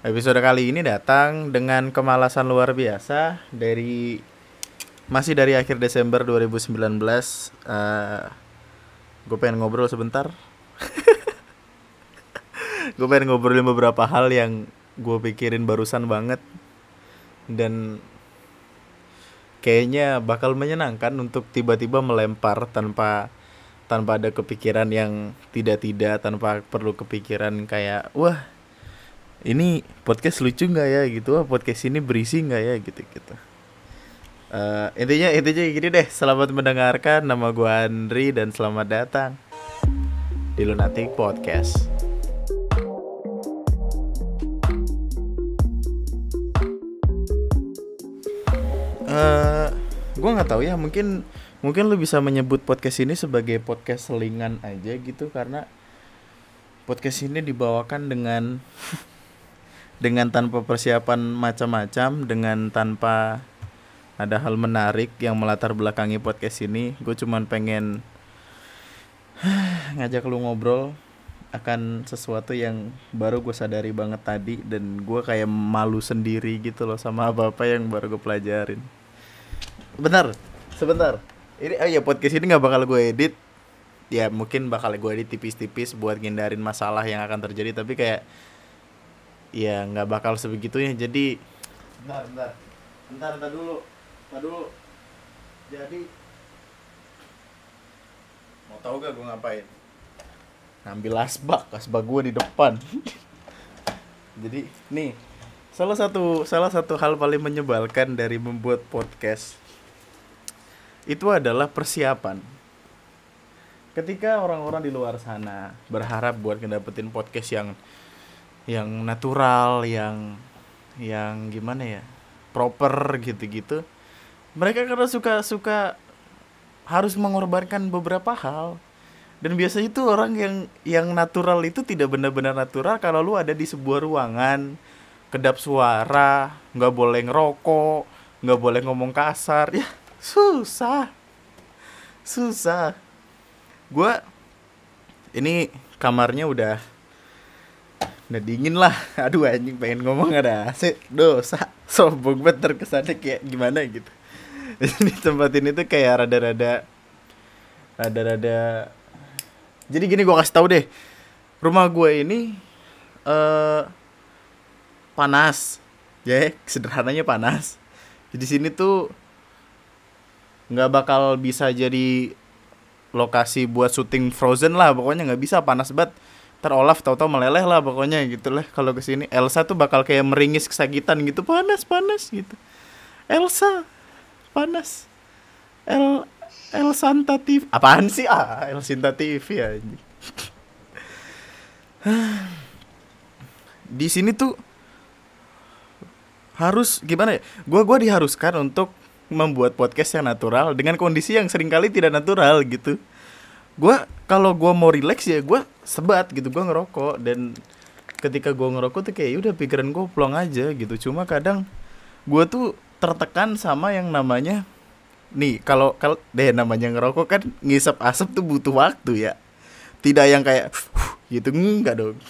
Episode kali ini datang dengan kemalasan luar biasa dari masih dari akhir Desember 2019. Uh, gue pengen ngobrol sebentar. gue pengen ngobrolin beberapa hal yang gue pikirin barusan banget dan kayaknya bakal menyenangkan untuk tiba-tiba melempar tanpa tanpa ada kepikiran yang tidak-tidak tanpa perlu kepikiran kayak wah ini podcast lucu nggak ya gitu? Wah podcast ini berisi nggak ya gitu gitu. Uh, intinya intinya gini deh. Selamat mendengarkan. Nama gua Andri dan selamat datang di Lunatic Podcast. Uh, gue nggak tahu ya. Mungkin mungkin lu bisa menyebut podcast ini sebagai podcast selingan aja gitu karena podcast ini dibawakan dengan dengan tanpa persiapan macam-macam dengan tanpa ada hal menarik yang melatar belakangi podcast ini gue cuman pengen ngajak lu ngobrol akan sesuatu yang baru gue sadari banget tadi dan gue kayak malu sendiri gitu loh sama apa apa yang baru gue pelajarin. Benar sebentar. Ini oh ya podcast ini nggak bakal gue edit. Ya mungkin bakal gue edit tipis-tipis buat ngindarin masalah yang akan terjadi tapi kayak ya nggak bakal sebegitunya. Jadi bentar bentar. Bentar bentar dulu. Bentar dulu. Jadi mau tahu gak gue ngapain? Ngambil asbak. Asbak gue di depan. Jadi nih salah satu salah satu hal paling menyebalkan dari membuat podcast itu adalah persiapan. Ketika orang-orang di luar sana berharap buat ngedapetin podcast yang yang natural yang yang gimana ya proper gitu-gitu. Mereka karena suka suka harus mengorbankan beberapa hal. Dan biasanya itu orang yang yang natural itu tidak benar-benar natural kalau lu ada di sebuah ruangan kedap suara nggak boleh ngerokok nggak boleh ngomong kasar. Ya susah. Susah. Gue ini kamarnya udah udah dingin lah. Aduh anjing pengen ngomong ada AC dosa. Sombong banget terkesannya kayak gimana gitu. Di tempat ini tuh kayak rada-rada rada-rada jadi gini gue kasih tau deh. Rumah gue ini uh, panas. Ya sederhananya panas. Di sini tuh nggak bakal bisa jadi lokasi buat syuting Frozen lah. Pokoknya nggak bisa panas banget Ntar Olaf tau-tau meleleh lah pokoknya gitu lah. Kalau ke sini Elsa tuh bakal kayak meringis kesakitan gitu. Panas panas gitu. Elsa panas. El El Santa TV apaan sih? Ah El Santa TV ya di sini tuh harus gimana ya? Gua gua diharuskan untuk membuat podcast yang natural dengan kondisi yang sering kali tidak natural gitu gue kalau gue mau relax ya gue sebat gitu gue ngerokok. Dan ketika gue ngerokok tuh kayak ya udah pikiran gue pulang aja gitu. Cuma kadang gue tuh tertekan sama yang namanya nih kalau kalau deh namanya ngerokok kan ngisap asap tuh butuh waktu ya. Tidak yang kayak gitu. Enggak dong.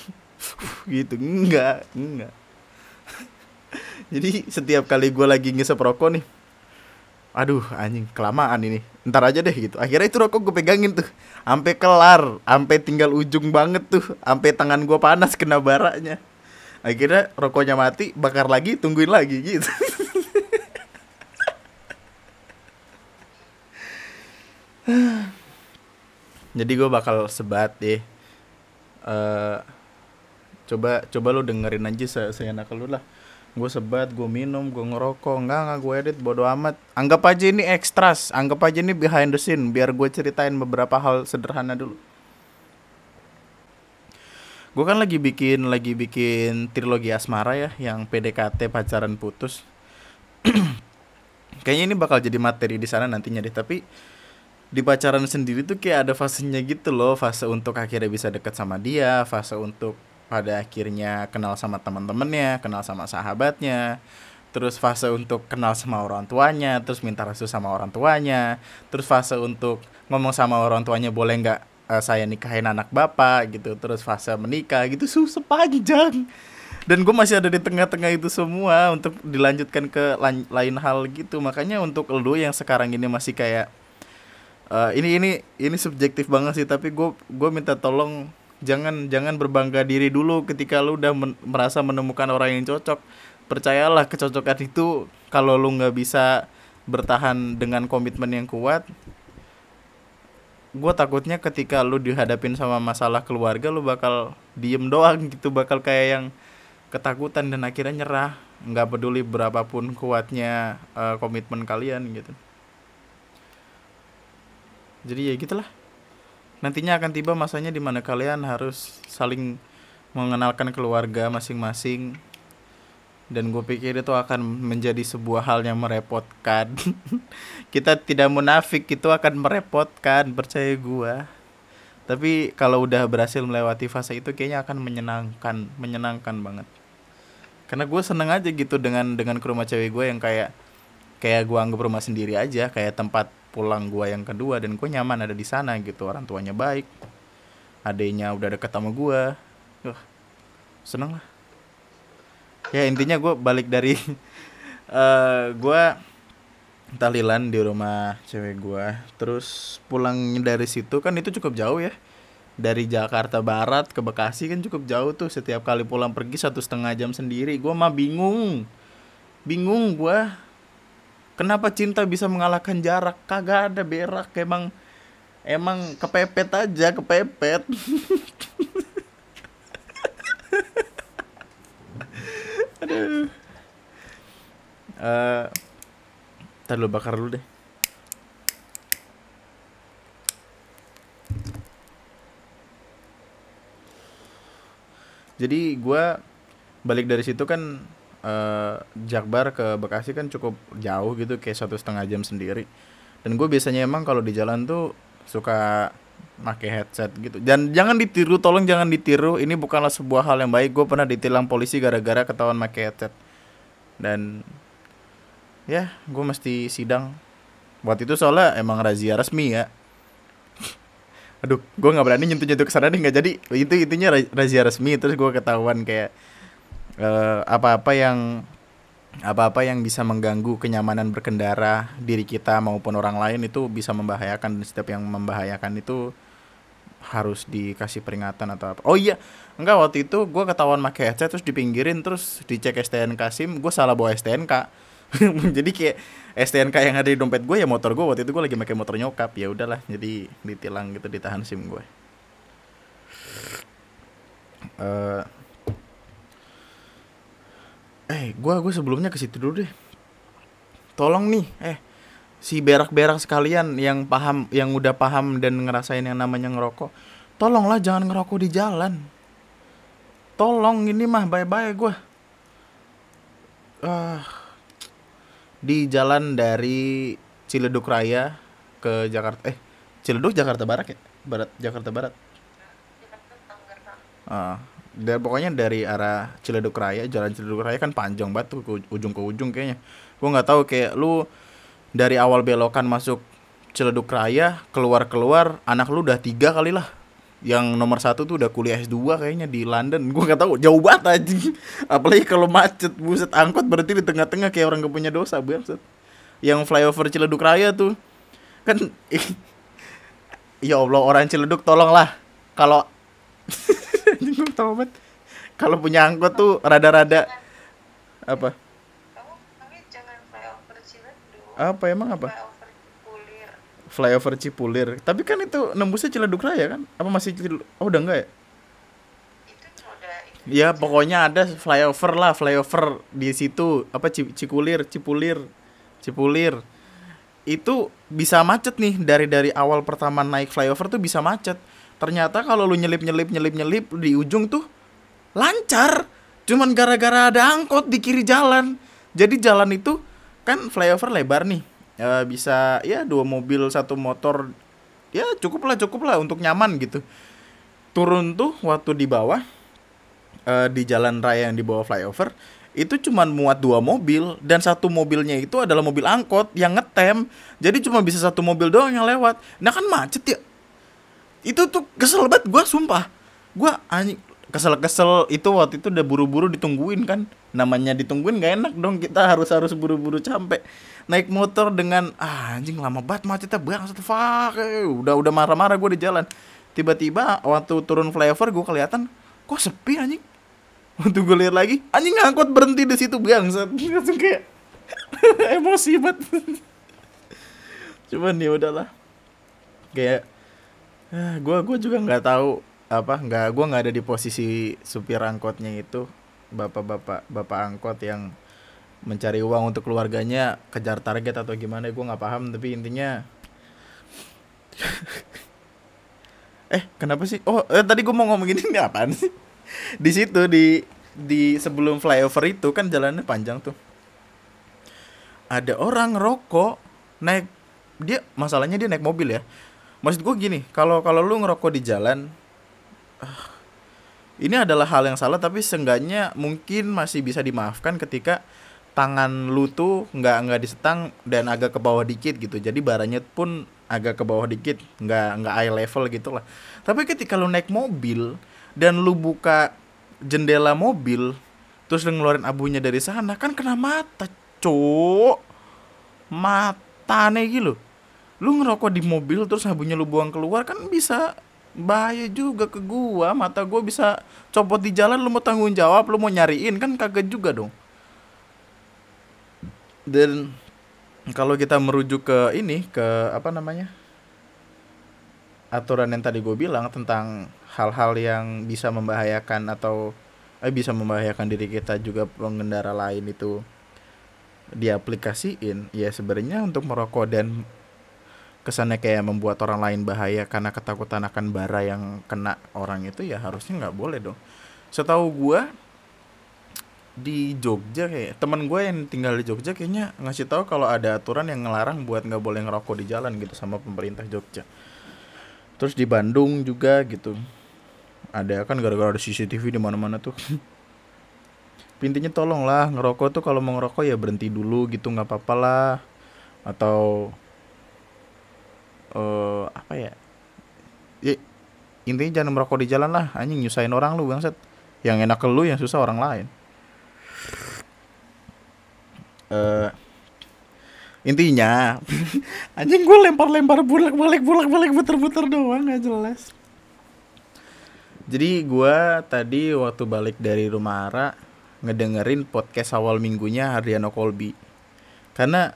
Gitu. Enggak enggak jadi setiap kali gue lagi ngisap rokok nih aduh anjing kelamaan ini. Ntar aja deh gitu. Akhirnya itu rokok gue pegangin tuh. Sampai kelar sampai tinggal ujung banget tuh. Sampai tangan gue panas kena baraknya akhirnya rokoknya mati bakar lagi tungguin lagi gitu. Jadi gue bakal sebat deh. Uh, coba coba lu dengerin aja saya saya lu lah gue sebat gue minum gue ngerokok. Enggak enggak gue edit bodo amat. Anggap aja ini ekstras anggap aja ini behind the scene biar gue ceritain beberapa hal sederhana dulu. Gue kan lagi bikin lagi bikin trilogi asmara ya yang PDKT pacaran putus. Kayaknya ini bakal jadi materi di sana nantinya deh tapi di pacaran sendiri tuh kayak ada fasenya gitu loh. Fase untuk akhirnya bisa deket sama dia fase untuk pada akhirnya kenal sama teman-temannya, kenal sama sahabatnya, terus fase untuk kenal sama orang tuanya, terus minta restu sama orang tuanya, terus fase untuk ngomong sama orang tuanya boleh nggak uh, saya nikahin anak bapak? gitu, terus fase menikah gitu susah panjang dan gue masih ada di tengah-tengah itu semua untuk dilanjutkan ke lain hal gitu. Makanya untuk lu yang sekarang ini masih kayak uh, ini ini ini subjektif banget sih tapi gue gue minta tolong jangan jangan berbangga diri dulu ketika lu udah men merasa menemukan orang yang cocok. Percayalah kecocokan itu kalau lu nggak bisa bertahan dengan komitmen yang kuat gue takutnya ketika lu dihadapin sama masalah keluarga lu bakal diem doang gitu. Bakal kayak yang ketakutan dan akhirnya nyerah. Nggak peduli berapapun kuatnya uh, komitmen kalian gitu. Jadi ya gitulah nantinya akan tiba masanya di mana kalian harus saling mengenalkan keluarga masing-masing. Dan gue pikir itu akan menjadi sebuah hal yang merepotkan. Kita tidak munafik itu akan merepotkan percaya gue tapi kalau udah berhasil melewati fase itu kayaknya akan menyenangkan menyenangkan banget. Karena gue seneng aja gitu dengan dengan ke rumah cewek gue yang kayak kayak gue anggap rumah sendiri aja kayak tempat pulang gue yang kedua dan gue nyaman ada di sana gitu. Orang tuanya baik adanya udah deket sama gue Wah, seneng lah. Ya intinya gue balik dari uh, eh, gue talilan di rumah cewek gue terus pulang dari situ kan itu cukup jauh ya. Dari Jakarta Barat ke Bekasi kan cukup jauh tuh. Setiap kali pulang pergi satu setengah jam sendiri. Gue mah bingung. Bingung gue kenapa cinta bisa mengalahkan jarak? Kagak ada berak emang emang kepepet aja kepepet. Aduh uh, ntar lu bakar dulu deh. Jadi gue balik dari situ kan uh, Jakbar ke Bekasi kan cukup jauh gitu kayak satu setengah jam sendiri. Dan gue biasanya emang kalau di jalan tuh suka pakai headset gitu. Dan jangan ditiru tolong jangan ditiru ini bukanlah sebuah hal yang baik. Gue pernah ditilang polisi gara-gara ketahuan pakai headset. Dan ya gue mesti sidang. Waktu itu soalnya emang razia resmi ya. Aduh gue nggak berani nyentuh nyentuh ke sana nih nggak jadi. Itu intinya razia resmi terus gue ketahuan kayak uh, apa-apa yang apa-apa yang bisa mengganggu kenyamanan berkendara diri kita maupun orang lain itu bisa membahayakan dan setiap yang membahayakan itu harus dikasih peringatan atau apa. Oh iya enggak waktu itu gue ketahuan pakai headset terus dipinggirin terus dicek STNK SIM gue salah bawa STNK jadi kayak STNK yang ada di dompet gue ya motor gue waktu itu gue lagi pakai motor nyokap ya udahlah jadi ditilang gitu ditahan sim gue uh, eh gue gue sebelumnya ke situ dulu deh. Tolong nih eh si berak-berak sekalian yang paham yang udah paham dan ngerasain yang namanya ngerokok tolonglah jangan ngerokok di jalan. Tolong ini mah bye-bye gue ah uh, di jalan dari Ciledug Raya ke Jakarta eh Ciledug Jakarta Barat ya? Barat Jakarta Barat? Ah dari pokoknya dari arah Ciledug Raya jalan Ciledug Raya kan panjang banget tuh ke ujung ke ujung kayaknya. Gua nggak tahu kayak lu dari awal belokan masuk Ciledug Raya keluar keluar anak lu udah tiga kali lah. Yang nomor satu tuh udah kuliah S2 kayaknya di London. Gue gak tahu jauh banget aja apalagi kalau macet buset angkot berarti di tengah-tengah kayak orang gak punya dosa buset. Yang flyover Ciledug Raya tuh kan ya Allah orang Ciledug tolonglah. Kalau kalau punya angkot tuh rada-rada apa apa emang apa flyover Cipulir. Tapi kan itu nembusnya Ciledug Raya kan? Apa masih Ciledug? Oh, udah enggak ya? Ya pokoknya ada flyover lah, flyover di situ apa Cikulir, Cipulir, Cipulir. Itu bisa macet nih dari dari awal pertama naik flyover tuh bisa macet. Ternyata kalau lu nyelip nyelip nyelip nyelip di ujung tuh lancar. Cuman gara-gara ada angkot di kiri jalan. Jadi jalan itu kan flyover lebar nih. Ya bisa ya dua mobil satu motor. Ya cukup lah cukup lah untuk nyaman gitu. Turun tuh waktu di bawah uh, di jalan raya yang di bawah flyover itu cuma muat dua mobil dan satu mobilnya itu adalah mobil angkot yang ngetem. Jadi cuma bisa satu mobil doang yang lewat. Nah kan macet ya itu tuh kesel banget gue sumpah. Gue anjing kesel-kesel itu waktu itu udah buru-buru ditungguin kan. Namanya ditungguin gak enak dong kita harus harus buru-buru sampai naik motor dengan ah, anjing lama banget macetnya bang satu fuck eh, udah udah marah-marah gue di jalan. Tiba-tiba waktu turun flyover gue kelihatan kok sepi anjing? Waktu gue lihat lagi anjing ngangkut berhenti di situ bang langsung kayak emosi banget. Cuman ya udahlah. Kayak gue ah, gue juga nggak tahu apa nggak gue nggak ada di posisi supir angkotnya itu. Bapak-bapak bapak angkot yang mencari uang untuk keluarganya kejar target atau gimana gue nggak paham. Tapi intinya eh kenapa sih? Oh eh, tadi gue mau ngomong ini apaan sih? Di situ di di sebelum flyover itu kan jalannya panjang tuh. Ada orang rokok naik dia masalahnya dia naik mobil ya maksud gue gini kalau kalau lu ngerokok di jalan ini adalah hal yang salah tapi seenggaknya mungkin masih bisa dimaafkan ketika tangan lu tuh nggak nggak disetang dan agak ke bawah dikit gitu. Jadi baranya pun agak ke bawah dikit nggak nggak eye level gitu lah tapi ketika lu naik mobil dan lu buka jendela mobil terus lu ngeluarin abunya dari sana kan kena mata cok mata nih gitu lu ngerokok di mobil terus abunya lu buang keluar kan bisa bahaya juga ke gua. Mata gua bisa copot di jalan lu mau tanggung jawab lu mau nyariin kan kagak juga dong. Dan kalau kita merujuk ke ini ke apa namanya aturan yang tadi gue bilang tentang hal-hal yang bisa membahayakan atau eh, bisa membahayakan diri kita juga pengendara lain itu diaplikasiin ya sebenarnya untuk merokok dan kesannya kayak membuat orang lain bahaya karena ketakutan akan bara yang kena orang itu ya harusnya nggak boleh dong. Setahu gue di Jogja kayak teman gue yang tinggal di Jogja kayaknya ngasih tahu kalau ada aturan yang ngelarang buat nggak boleh ngerokok di jalan gitu sama pemerintah Jogja. Terus di Bandung juga gitu. Ada kan gara-gara ada CCTV di mana-mana tuh. Intinya tolonglah ngerokok tuh kalau mau ngerokok ya berhenti dulu gitu nggak apa-apa lah. Atau uh, apa ya ya intinya jangan merokok di jalan lah. Anjing nyusahin orang lu bangsat. Yang enak ke lu yang susah orang lain. Uh, intinya anjing gue lempar-lempar bulak balik bulak balik puter-puter doang nggak jelas. Jadi gue tadi waktu balik dari rumah Ara ngedengerin podcast awal minggunya Hardiano Kolbi. Karena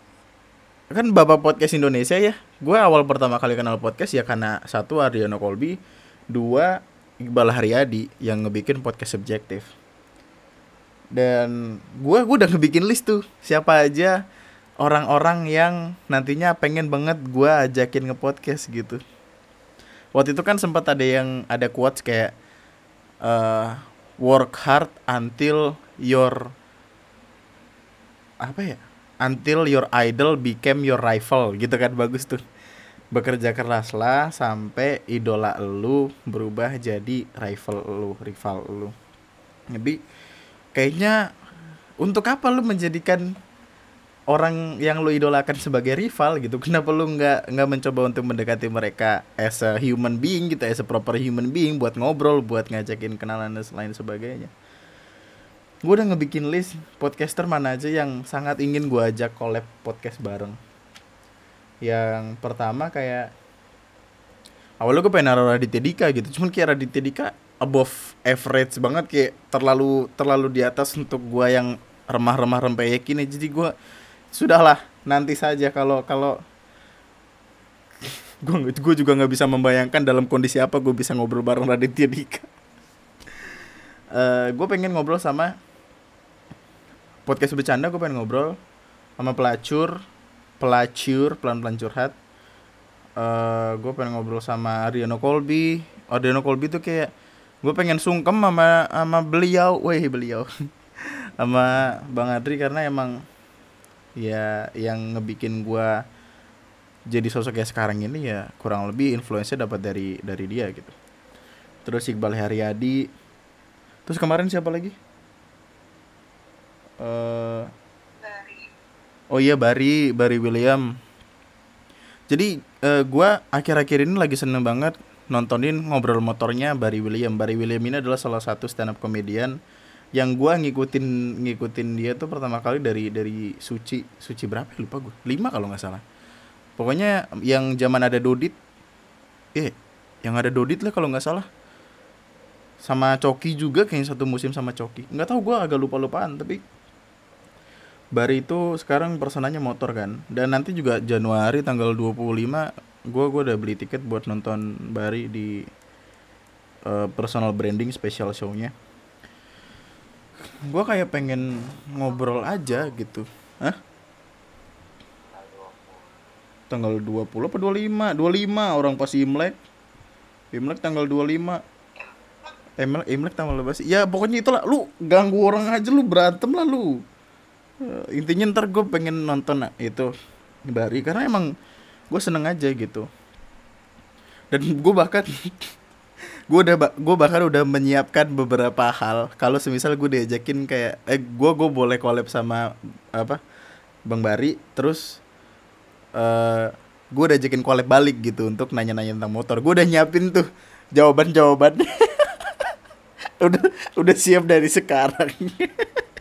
kan bapak podcast Indonesia ya. Gue awal pertama kali kenal podcast ya karena satu Aryono Kolbi. Dua Iqbal Haryadi yang ngebikin podcast subjektif. Dan gue gue udah ngebikin list tuh. Siapa aja orang-orang yang nantinya pengen banget gue ajakin nge podcast gitu. Waktu itu kan sempat ada yang ada quotes kayak uh, work hard until your apa ya until your idol became your rival. Gitu kan bagus tuh. Bekerja keraslah sampai idola lu berubah jadi rival lu rival lu. Jadi kayaknya untuk apa lu menjadikan orang yang lu idolakan sebagai rival gitu? Kenapa lu nggak nggak mencoba untuk mendekati mereka as a human being gitu as a proper human being buat ngobrol buat ngajakin kenalan dan lain sebagainya gue udah ngebikin list podcaster mana aja yang sangat ingin gue ajak collab podcast bareng. Yang pertama kayak awalnya gue pengen naruh Raditya Dika gitu. Cuman kayak Raditya Dika above average banget kayak terlalu terlalu di atas untuk gue yang remah-remah rempeyek ini jadi gue sudahlah nanti saja kalau kalau gue gue juga nggak bisa membayangkan dalam kondisi apa gue bisa ngobrol bareng Raditya Dika. Uh, gue pengen ngobrol sama podcast bercanda gue pengen ngobrol sama pelacur pelacur pelan pelan curhat. Uh, eh, gue pengen ngobrol sama Ariano Colby Ariano Colby tuh kayak gue pengen sungkem sama sama beliau. Weh beliau. Sama Bang Adri karena emang ya yang ngebikin gue jadi sosok kayak sekarang ini ya kurang lebih influence dapat dari dari dia gitu. Terus Iqbal Haryadi. Terus kemarin siapa lagi uh, oh iya Bari Bari William. Jadi uh, eh, gue akhir-akhir ini lagi seneng banget nontonin ngobrol motornya Barry William. Barry William ini adalah salah satu stand up comedian yang gua ngikutin ngikutin dia tuh pertama kali dari dari Suci. Suci berapa ya? lupa gue lima kalau nggak salah. Pokoknya yang zaman ada Dodit eh yang ada Dodit lah kalau nggak salah. Sama Coki juga kayaknya satu musim sama Coki. Nggak tahu gua agak lupa lupaan tapi Bari itu sekarang personanya motor kan? Dan nanti juga Januari tanggal 25 gua gua udah beli tiket buat nonton Bari di uh, personal branding special show-nya. Gua kayak pengen ngobrol aja gitu. Hah? tanggal 20 apa 25 25 orang pas Imlek. Imlek tanggal 25 Imlek, Imlek tanggal berapa sih? Ya pokoknya itulah. Lu ganggu orang aja lu berantem lah lu intinya ntar gue pengen nonton itu Bari karena emang gue seneng aja gitu. Dan gue bahkan gue udah gue bahkan udah menyiapkan beberapa hal. Kalau semisal gue diajakin kayak eh gue gue boleh collab sama apa bang Bari terus uh, eh, gue udah ajakin collab balik gitu untuk nanya-nanya tentang motor. Gue udah nyiapin tuh jawaban jawaban udah udah siap dari sekarang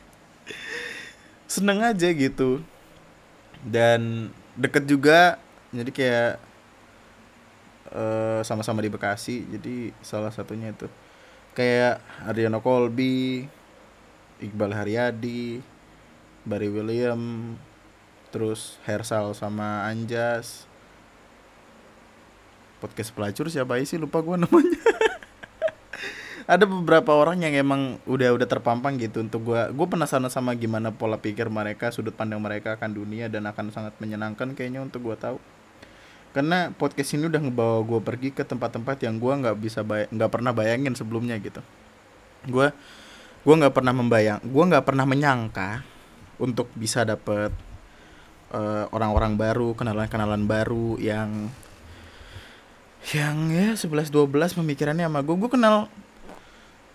seneng aja gitu. Dan deket juga jadi kayak uh, sama-sama di Bekasi jadi salah satunya itu. Kayak Ariano Kolbi Iqbal Haryadi Barry William terus Hersal sama Anjas. Podcast pelacur siapa sih? Lupa gue namanya ada beberapa orang yang emang udah udah terpampang gitu untuk gue gue penasaran sama gimana pola pikir mereka sudut pandang mereka akan dunia dan akan sangat menyenangkan kayaknya untuk gue tahu. Karena podcast ini udah ngebawa gue pergi ke tempat-tempat yang gue nggak bisa nggak pernah bayangin sebelumnya gitu. Gue gue nggak pernah membayang gue nggak pernah menyangka untuk bisa dapet uh, orang-orang baru kenalan-kenalan baru yang yang ya 11 12 pemikirannya sama gue gue kenal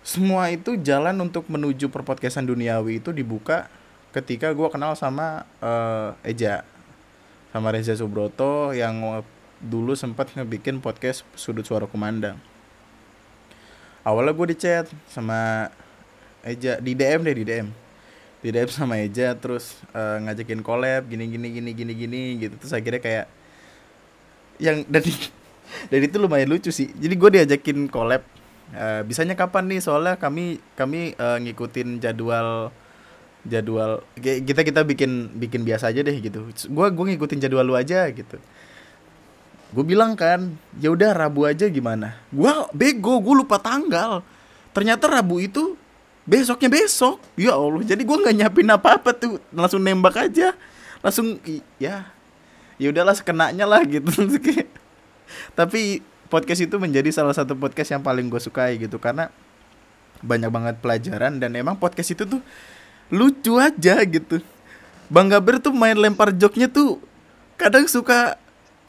semua itu jalan untuk menuju perpodcastan duniawi itu dibuka ketika gue kenal sama uh, Eja. Sama Reza Subroto yang dulu sempat ngebikin podcast sudut suara kumandang. Awalnya gue di sama Eja di DM deh di DM di DM sama Eja terus uh, ngajakin collab gini gini gini gini gini gitu. Terus akhirnya kayak yang dari dari itu lumayan lucu sih. Jadi gue diajakin collab Uh, bisanya kapan nih? Soalnya kami kami uh, ngikutin jadwal jadwal kita kita bikin bikin biasa aja deh gitu. Gua gua ngikutin jadwal lu aja gitu. Gue bilang kan ya udah rabu aja gimana? Gua bego gue lupa tanggal. Ternyata rabu itu besoknya besok. Ya allah jadi gua nggak nyiapin apa apa tuh. Langsung nembak aja. Langsung ya ya udahlah sekenanya lah gitu. Tapi podcast itu menjadi salah satu podcast yang paling gue sukai gitu karena banyak banget pelajaran dan emang podcast itu tuh lucu aja gitu. Bang Gaber tuh main lempar joknya tuh kadang suka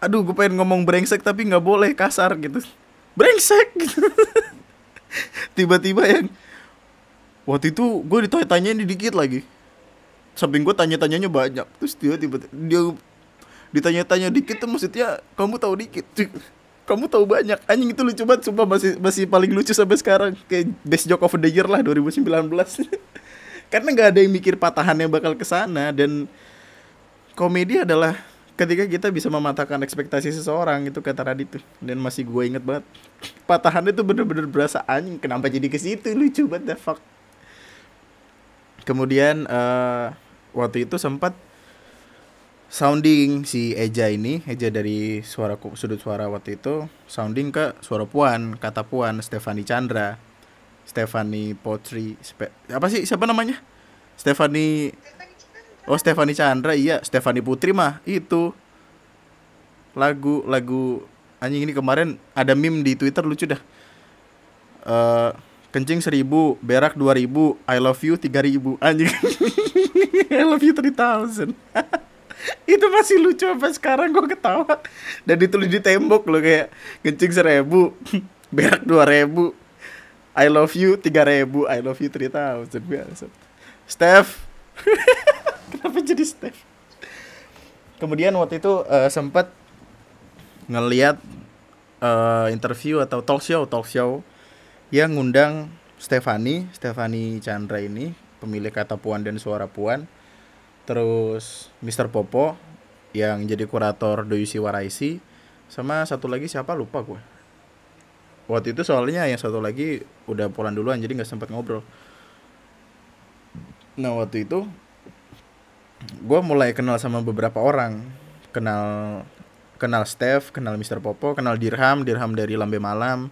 aduh gue pengen ngomong brengsek tapi nggak boleh kasar gitu. Brengsek. Gitu tiba-tiba yang waktu itu gue ditanya-tanyain dikit lagi. Samping gue tanya-tanyanya banyak terus dia tiba-tiba dia ditanya-tanya dikit tuh maksudnya kamu tahu dikit kamu tahu banyak. Anjing itu lucu banget sumpah. Masih masih paling lucu sampai sekarang. Kayak best joke of the year lah 2019 karena nggak ada yang mikir patahannya bakal ke sana. Dan komedi adalah ketika kita bisa mematahkan ekspektasi seseorang itu kata Radit tuh. Dan masih gue inget banget. Patahannya tuh bener-bener berasa anjing kenapa jadi ke situ? Lucu banget the fuck. Kemudian uh, waktu itu sempat sounding si Eja ini Eja dari suara sudut suara waktu itu sounding ke suara Puan kata Puan Stefani Chandra Stefani Potri Spe, apa sih siapa namanya? Stefani Oh Stefani Chandra iya Stefani Putri mah itu. Lagu lagu anjing ini kemarin ada meme di Twitter lucu dah. Uh, kencing seribu berak dua ribu I love you tiga ribu anjing. I love you three thousand itu masih lucu sampai sekarang gue ketawa. Dan ditulis di tembok loh kayak kencing seribu berak dua ribu. I love you tiga ribu. I love you three thousand Steph. Kenapa jadi Steph? Kemudian waktu itu uh, eh, sempat ngeliat uh, interview atau talk show talk show yang ngundang Stefani Stefani Chandra ini pemilik kata puan dan suara puan terus Mr. Popo yang jadi kurator Doyusi Waraisi sama satu lagi siapa lupa gue waktu itu soalnya yang satu lagi udah pulang duluan jadi nggak sempat ngobrol nah waktu itu gue mulai kenal sama beberapa orang kenal kenal Steph kenal Mr. Popo kenal Dirham Dirham dari Lambe Malam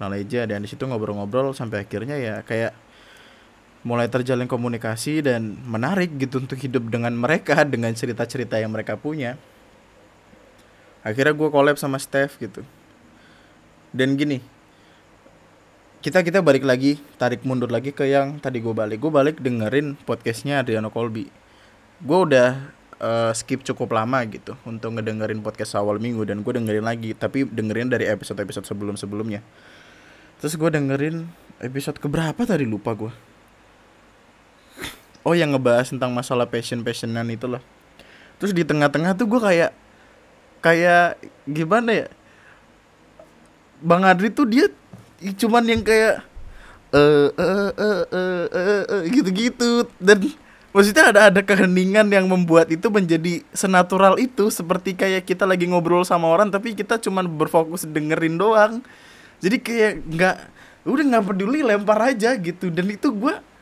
kenal Eja dan di situ ngobrol-ngobrol sampai akhirnya ya kayak mulai terjalin komunikasi dan menarik gitu untuk hidup dengan mereka dengan cerita-cerita yang mereka punya. Akhirnya gue collab sama Steph gitu. Dan gini kita kita balik lagi tarik mundur lagi ke yang tadi gue balik. Gue balik dengerin podcastnya Adriano Colby. Gue udah uh, skip cukup lama gitu untuk ngedengerin podcast awal minggu dan gue dengerin lagi tapi dengerin dari episode episode sebelum sebelumnya terus gue dengerin episode keberapa tadi? Lupa gue oh yang ngebahas tentang masalah passion passionan itu loh. Terus di tengah-tengah tuh gue kayak kayak gimana ya? Bang Adri tuh dia cuman yang kayak eh eh eh eh eh gitu-gitu. Dan maksudnya ada ada keheningan yang membuat itu menjadi senatural itu. Seperti kayak kita lagi ngobrol sama orang tapi kita cuman berfokus dengerin doang. Jadi kayak nggak udah nggak peduli lempar aja gitu. Dan itu gue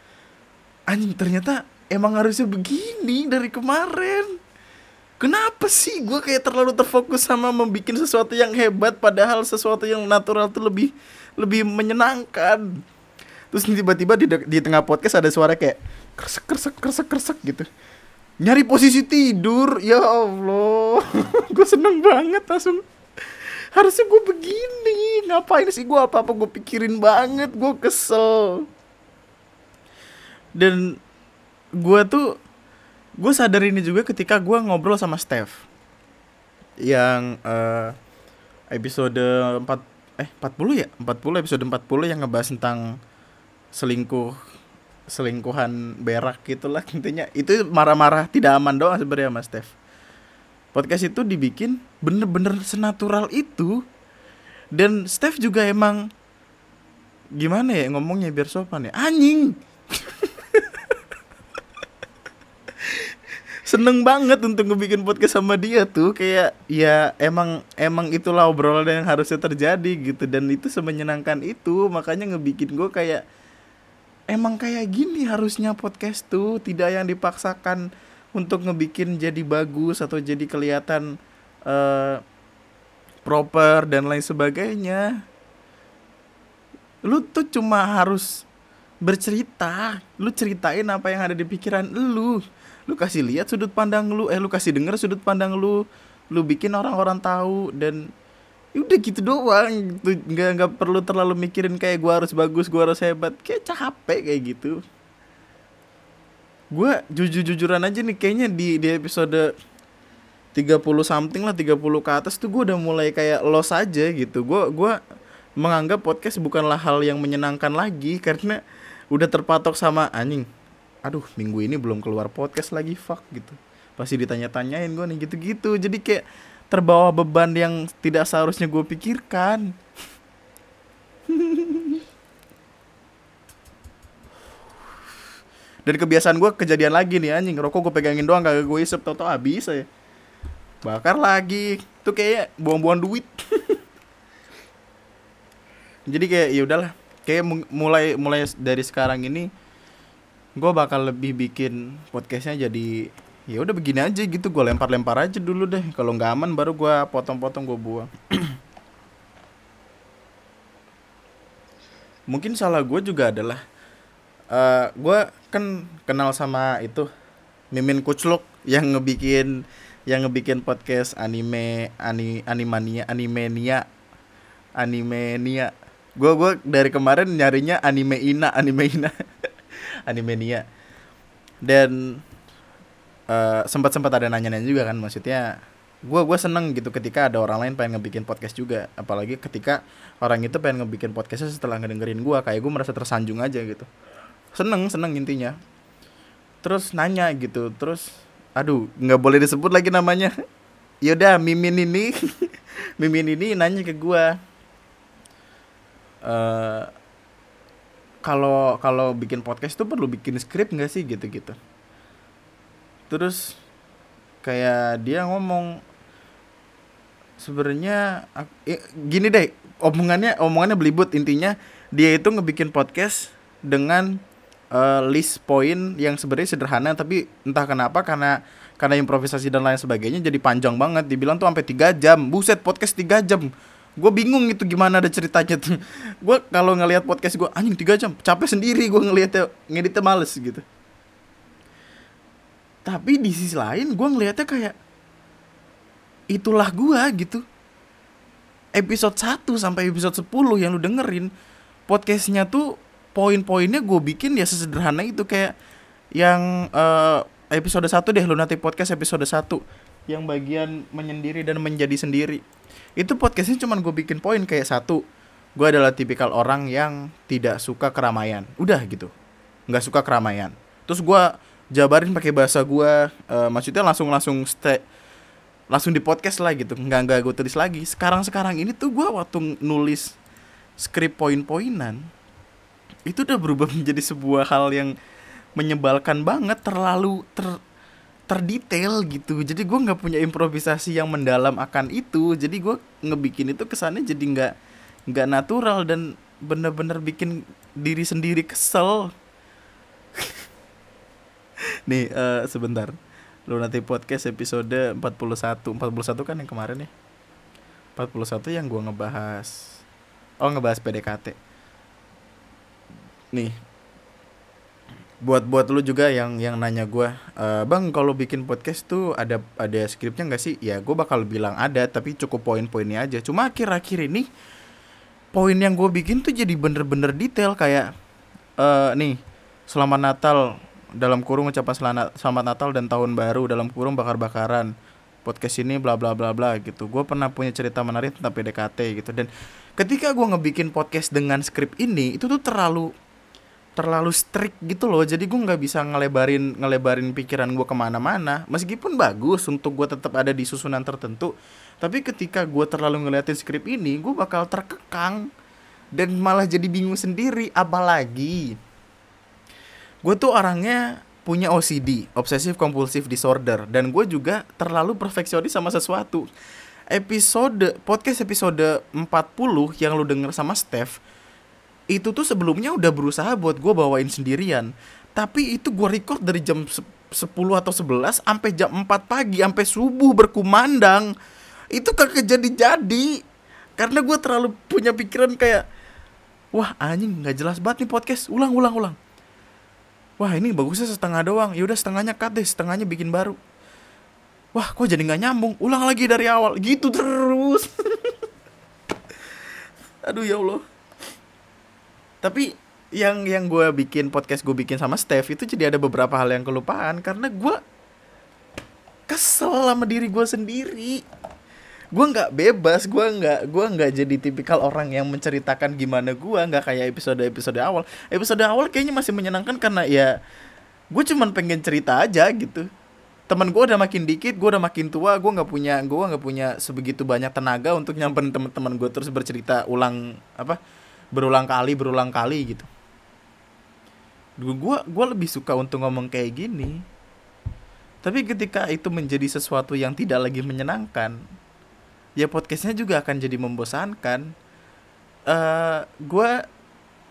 anjing ternyata emang harusnya begini dari kemarin Kenapa sih gue kayak terlalu terfokus sama membuat sesuatu yang hebat padahal sesuatu yang natural tuh lebih lebih menyenangkan. Terus tiba-tiba di, di tengah podcast ada suara kayak kresek kresek kresek kresek gitu. Nyari posisi tidur, ya Allah. gue seneng banget langsung. Harusnya gue begini, ngapain sih gue apa-apa gue pikirin banget, gue kesel. Dan gue tuh gue sadar ini juga ketika gue ngobrol sama Steph. Yang uh, episode 4 eh 40 ya? 40 episode 40 yang ngebahas tentang selingkuh selingkuhan berak gitulah intinya. Itu marah-marah tidak aman doang sebenarnya mas Steph. Podcast itu dibikin bener-bener senatural itu. Dan Steph juga emang gimana ya ngomongnya biar sopan ya? Anjing seneng banget untuk ngebikin podcast sama dia tuh. Kayak ya emang emang itulah obrolan yang harusnya terjadi gitu. Dan itu semenyenangkan itu. Makanya ngebikin gue kayak emang kayak gini harusnya podcast tuh. Tidak yang dipaksakan untuk ngebikin jadi bagus atau jadi kelihatan uh, proper dan lain sebagainya. Lu tuh cuma harus bercerita. Lu ceritain apa yang ada di pikiran lu lu kasih lihat sudut pandang lu eh lu kasih denger sudut pandang lu lu bikin orang-orang tahu dan ya udah gitu doang gitu. Nggak nggak perlu terlalu mikirin kayak gua harus bagus gua harus hebat kayak capek kayak gitu. Gua jujur-jujuran aja nih kayaknya di di episode 30 something lah 30 ke atas tuh gua udah mulai kayak los aja gitu. Gua gua menganggap podcast bukanlah hal yang menyenangkan lagi karena udah terpatok sama anjing aduh minggu ini belum keluar podcast lagi fuck gitu. Pasti ditanya-tanyain gue nih gitu-gitu. Jadi kayak terbawa beban yang tidak seharusnya gue pikirkan. Dan kebiasaan gue kejadian lagi nih anjing. Rokok gue pegangin doang kagak gue isep. Tau tau habis ya bakar lagi. Tuh kayak buang-buang duit. Jadi kayak ya udahlah. Kayak mulai mulai dari sekarang ini gue bakal lebih bikin podcastnya jadi ya udah begini aja gitu gue lempar-lempar aja dulu deh. Kalau nggak aman baru gue potong-potong gue buang. Mungkin salah gue juga adalah uh, eh, gue kan kenal sama itu Mimin Kucluk yang ngebikin yang ngebikin podcast anime ani animania animenia animenia. Gue gue dari kemarin nyarinya anime ina anime ina anime Nia dan uh, sempat-sempat ada nanya-nanya juga kan maksudnya gue gue seneng gitu ketika ada orang lain pengen ngebikin podcast juga. Apalagi ketika orang itu pengen ngebikin podcastnya setelah ngedengerin gue kayak gue merasa tersanjung aja gitu. Seneng seneng intinya. Terus nanya gitu terus aduh nggak boleh disebut lagi namanya. Yaudah mimin ini. Mimin ini nanya ke gua. Eh kalau kalau bikin podcast tuh perlu bikin skrip nggak sih? Gitu-gitu. Terus kayak dia ngomong sebenarnya eh, gini deh omongannya omongannya belibet intinya dia itu ngebikin podcast dengan eh, list poin yang sebenarnya sederhana tapi entah kenapa karena karena improvisasi dan lain sebagainya jadi panjang banget. Dibilang tuh sampai tiga jam. Buset podcast tiga jam gue bingung itu gimana ada ceritanya tuh. Gue kalau ngelihat podcast gue anjing tiga jam capek sendiri gue ngelihatnya ngeditnya males gitu. Tapi di sisi lain gue ngelihatnya kayak itulah gua gitu. Episode 1 sampai episode 10 yang lu dengerin podcastnya tuh poin-poinnya gue bikin ya sesederhana itu kayak yang eh, episode 1 deh lu nanti podcast episode 1 yang bagian menyendiri dan menjadi sendiri itu podcastnya cuman gue bikin poin kayak satu gue adalah tipikal orang yang tidak suka keramaian. Udah gitu. Nggak suka keramaian. Terus gue jabarin pakai bahasa gue eh, maksudnya langsung langsung stay langsung di podcast lah gitu. Nggak nggak gue tulis lagi. Sekarang sekarang ini tuh gue waktu nulis skrip poin-poinan itu udah berubah menjadi sebuah hal yang menyebalkan banget. Terlalu ter terdetail gitu. Jadi gue nggak punya improvisasi yang mendalam akan itu. Jadi gue ngebikin itu kesannya jadi nggak nggak natural dan bener-bener bikin diri sendiri kesel. Nih eh, sebentar. Lu nanti podcast episode 41 41 kan yang kemarin ya? 41 yang gua ngebahas. Oh ngebahas PDKT nih buat buat lu juga yang yang nanya gua "Eh, bang kalau bikin podcast tuh ada ada skripnya nggak sih? Ya gua bakal bilang ada tapi cukup poin-poinnya aja. Cuma akhir-akhir ini poin yang gue bikin tuh jadi bener-bener detail kayak eh nih selamat Natal dalam kurung ucapan selamat, selamat Natal dan tahun baru dalam kurung bakar-bakaran podcast ini bla bla bla bla gitu. Gue pernah punya cerita menarik tentang PDKT gitu. Dan ketika gue ngebikin podcast dengan skrip ini itu tuh terlalu terlalu strict gitu loh. Jadi gue nggak bisa ngelebarin ngelebarin pikiran gue ke mana-mana. Meskipun bagus untuk gue tetap ada di susunan tertentu tapi ketika gue terlalu ngeliatin skrip ini gue bakal terkekang dan malah jadi bingung sendiri. Apalagi gue tuh orangnya punya OCD obsessive compulsive disorder dan gue juga terlalu perfeksionis sama sesuatu. Episode podcast episode 40 yang lu denger sama Steph itu tuh sebelumnya udah berusaha buat gue bawain sendirian. Tapi itu gue record dari jam se- 10 atau 11 sampai jam 4 pagi sampai subuh berkumandang. Itu kagak jadi-jadi. Karena gue terlalu punya pikiran kayak wah anjing nggak jelas banget nih podcast. Ulang ulang ulang. Wah ini bagusnya setengah doang. Yaudah setengahnya cut deh setengahnya bikin baru. Wah kok jadi nggak nyambung? Ulang lagi dari awal. Gitu terus. Aduh ya allah tapi yang yang gue bikin podcast gue bikin sama Steph itu jadi ada beberapa hal yang kelupaan. Karena gue kesel sama diri gue sendiri. Gue nggak bebas gue nggak gue nggak jadi tipikal orang yang menceritakan gimana gue nggak kayak episode episode awal. Episode awal kayaknya masih menyenangkan karena ya gue cuman pengen cerita aja gitu. Teman gue udah makin dikit gue udah makin tua gue nggak punya gue nggak punya sebegitu banyak tenaga untuk nyamperin teman-teman gue terus bercerita ulang apa berulang kali berulang kali gitu. Gue gue lebih suka untuk ngomong kayak gini. Tapi ketika itu menjadi sesuatu yang tidak lagi menyenangkan ya podcastnya juga akan jadi membosankan. Eh gue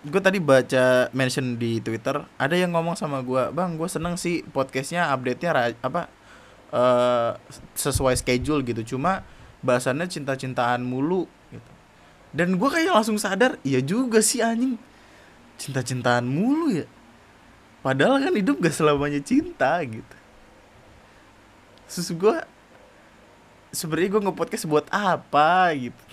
gue tadi baca mention di twitter ada yang ngomong sama gue bang gue seneng sih podcastnya update nya apa eh sesuai schedule gitu. Cuma bahasannya cinta-cintaan mulu. gitu dan gue kayak langsung sadar iya juga sih anjing. Cinta-cintaan mulu ya. Padahal kan hidup gak selamanya cinta gitu. Terus gue sebenarnya gue nge-podcast buat apa gitu.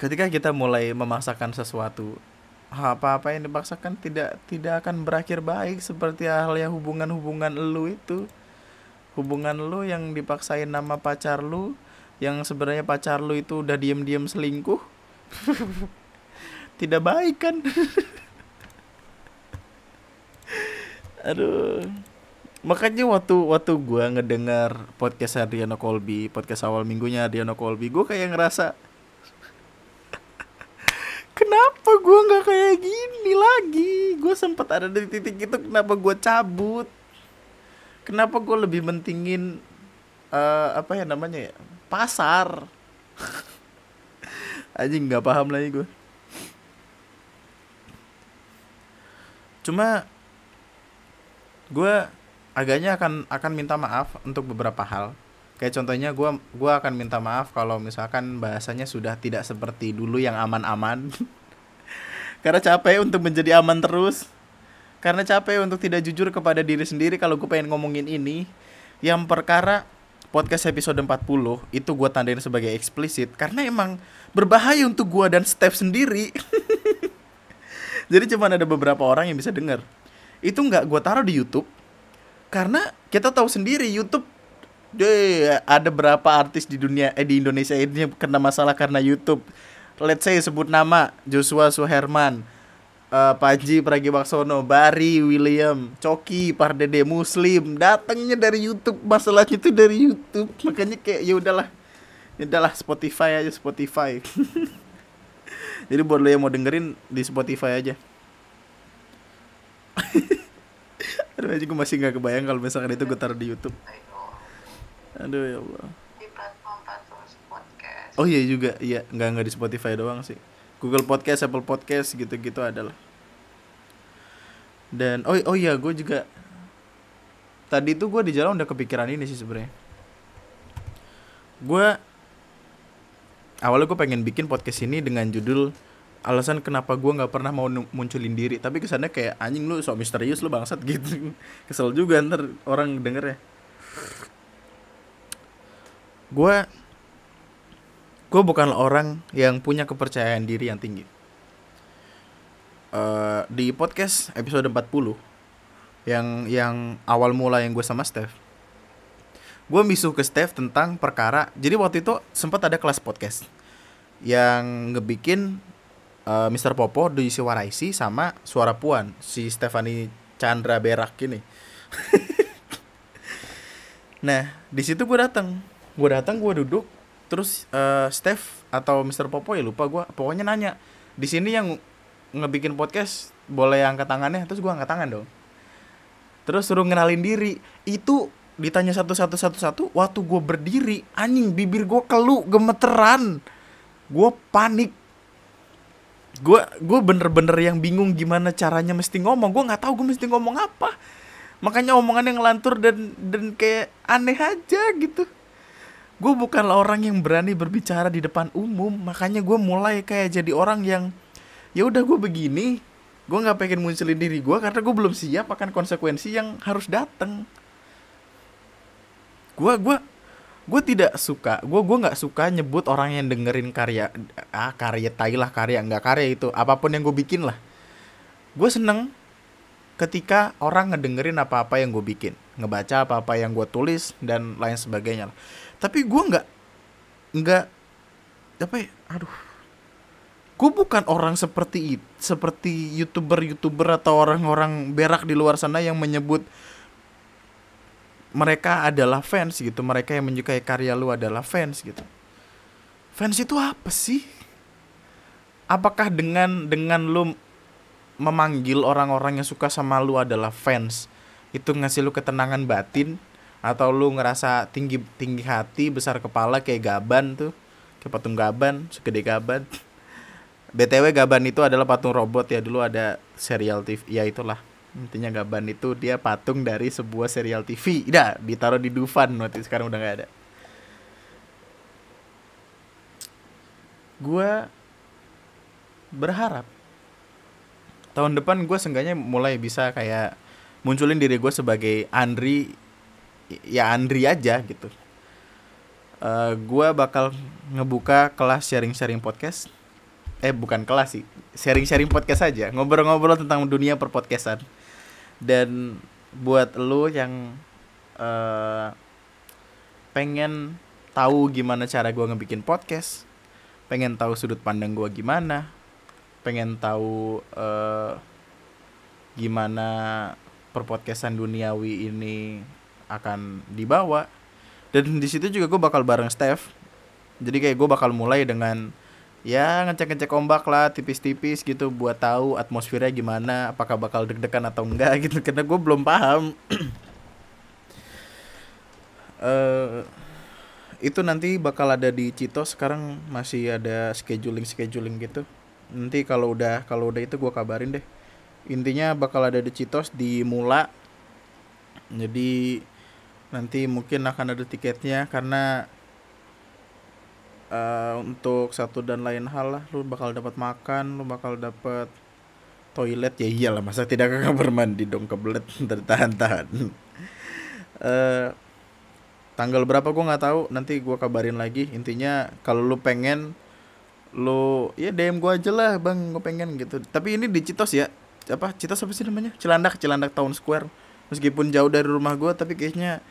Ketika kita mulai memaksakan sesuatu apa-apa yang dipaksakan tidak tidak akan berakhir baik seperti halnya hubungan-hubungan lu itu. Hubungan lu yang dipaksain nama pacar lu yang sebenarnya pacar lu itu udah diem-diem selingkuh? Tidak baik kan? Aduh. Makanya waktu waktu gue ngedengar podcast Adriano Colby podcast awal minggunya Adriano Colby gue kayak ngerasa kenapa gue nggak kayak gini lagi? Gue sempat ada di titik itu kenapa gue cabut? Kenapa gue lebih mentingin uh, apa ya namanya ya pasar. Aja nggak paham lagi gue cuma gue agaknya akan akan minta maaf untuk beberapa hal. Kayak contohnya gue gua akan minta maaf kalau misalkan bahasanya sudah tidak seperti dulu yang aman-aman. Karena capek untuk menjadi aman terus. Karena capek untuk tidak jujur kepada diri sendiri kalau gue pengen ngomongin ini. Yang perkara podcast episode 40 itu gue tandain sebagai eksplisit karena emang berbahaya untuk gue dan Steph sendiri. Jadi cuma ada beberapa orang yang bisa denger. Itu nggak gue taruh di YouTube karena kita tahu sendiri YouTube deh ada berapa artis di dunia eh di Indonesia ini kena masalah karena YouTube. Let's say sebut nama Joshua Suherman uh, Panji Pragiwaksono Bari William Coki Pardede Muslim. Datangnya dari YouTube masalahnya itu dari YouTube. Makanya kayak ya udahlah. Ya udahlah Spotify aja Spotify. Jadi buat lo yang mau dengerin di Spotify aja. Aduh aja gue masih nggak kebayang kalau misalkan itu gue taruh di YouTube. Aduh ya Allah. Oh iya juga iya. Nggak nggak di Spotify doang sih Google Podcast Apple Podcast gitu-gitu adalah. Dan oh oh iya gue juga tadi tuh gue di jalan udah kepikiran ini sih sebenarnya. Gue awalnya gue pengen bikin podcast ini dengan judul alasan kenapa gue nggak pernah mau munculin diri. Tapi kesannya kayak anjing lu sok misterius lu bangsat gitu. Kesel juga ntar orang denger ya gue gue bukan orang yang punya kepercayaan diri yang tinggi. Uh, di podcast episode 40 yang yang awal mula yang gue sama Steph gue misuh ke Steph tentang perkara. Jadi waktu itu sempat ada kelas podcast yang ngebikin uh, eh, Mr. Popo diisi Waraisi sama Suara Puan si Stefani Chandra Berak ini. Nah di situ gue datang gue datang gue duduk terus uh, Steph atau Mr. Popo ya lupa gue pokoknya nanya di sini yang ngebikin podcast boleh angkat tangannya? Terus gue angkat tangan dong. Terus suruh ngenalin diri. Itu ditanya satu satu satu satu waktu gue berdiri anjing bibir gue kelu gemeteran. Gue panik. Gue gue bener-bener yang bingung gimana caranya mesti ngomong. Gue nggak tahu gue mesti ngomong apa. Makanya omongan yang ngelantur dan dan kayak aneh aja gitu gue bukanlah orang yang berani berbicara di depan umum makanya gue mulai kayak jadi orang yang ya udah gue begini gue nggak pengen munculin diri gue karena gue belum siap akan konsekuensi yang harus datang gue gue gue tidak suka gue gue nggak suka nyebut orang yang dengerin karya ah karya tai lah karya nggak karya itu apa pun yang gue bikin lah. Gue seneng ketika orang ngedengerin apa-apa yang gue bikin ngebaca apa-apa yang gue tulis dan lain sebagainya tapi gue nggak nggak apa ya aduh. Gue bukan orang seperti seperti youtuber youtuber atau orang-orang berak di luar sana yang menyebut mereka adalah fans gitu. Mereka yang menyukai karya lu adalah fans gitu. Fans itu apa sih? Apakah dengan dengan lu memanggil orang-orang yang suka sama lu adalah fans? Itu ngasih lu ketenangan batin atau lu ngerasa tinggi tinggi hati besar kepala kayak gaban tuh. Kayak patung gaban segede gaban. Btw gaban itu adalah patung robot ya. Dulu ada serial TV ya itulah. Intinya gaban itu dia patung dari sebuah serial TV tidak ditaruh di Dufan waktu sekarang udah nggak ada. Gue berharap tahun depan gue seenggaknya mulai bisa kayak munculin diri gue sebagai Andri ya Andri aja gitu. Uh, eh, gue bakal ngebuka kelas sharing-sharing podcast. Eh bukan kelas sih. Sharing-sharing podcast aja. Ngobrol-ngobrol tentang dunia perpodcastan. Dan buat lo yang uh, pengen tahu gimana cara gue ngebikin podcast pengen tahu sudut pandang gue gimana pengen tahu uh, gimana perpodcastan duniawi ini akan dibawa. Dan di situ juga gue bakal bareng Steph. Jadi kayak gue bakal mulai dengan ya ngecek-ngecek ombak lah tipis-tipis gitu buat tahu atmosfernya gimana apakah bakal deg-degan atau enggak gitu karena gue belum paham. Uh, itu nanti bakal ada di Cito sekarang masih ada scheduling scheduling gitu. Nanti kalau udah kalau udah itu gue kabarin deh. Intinya bakal ada di Citos di Mula. Jadi nanti mungkin akan ada tiketnya karena uh, untuk satu dan lain hal lah lu bakal dapat makan lu bakal dapat toilet. Ya iyalah masa tidak ke kamar mandi dong kebelet tertahan-tahan uh, tanggal berapa gue nggak tahu nanti gue kabarin lagi. Intinya kalau lu pengen lu ya DM gue aja lah bang gue pengen gitu. Tapi ini di Citos ya. Apa Citos apa sih namanya? Cilandak Cilandak Town Square. Meskipun jauh dari rumah gue tapi kayaknya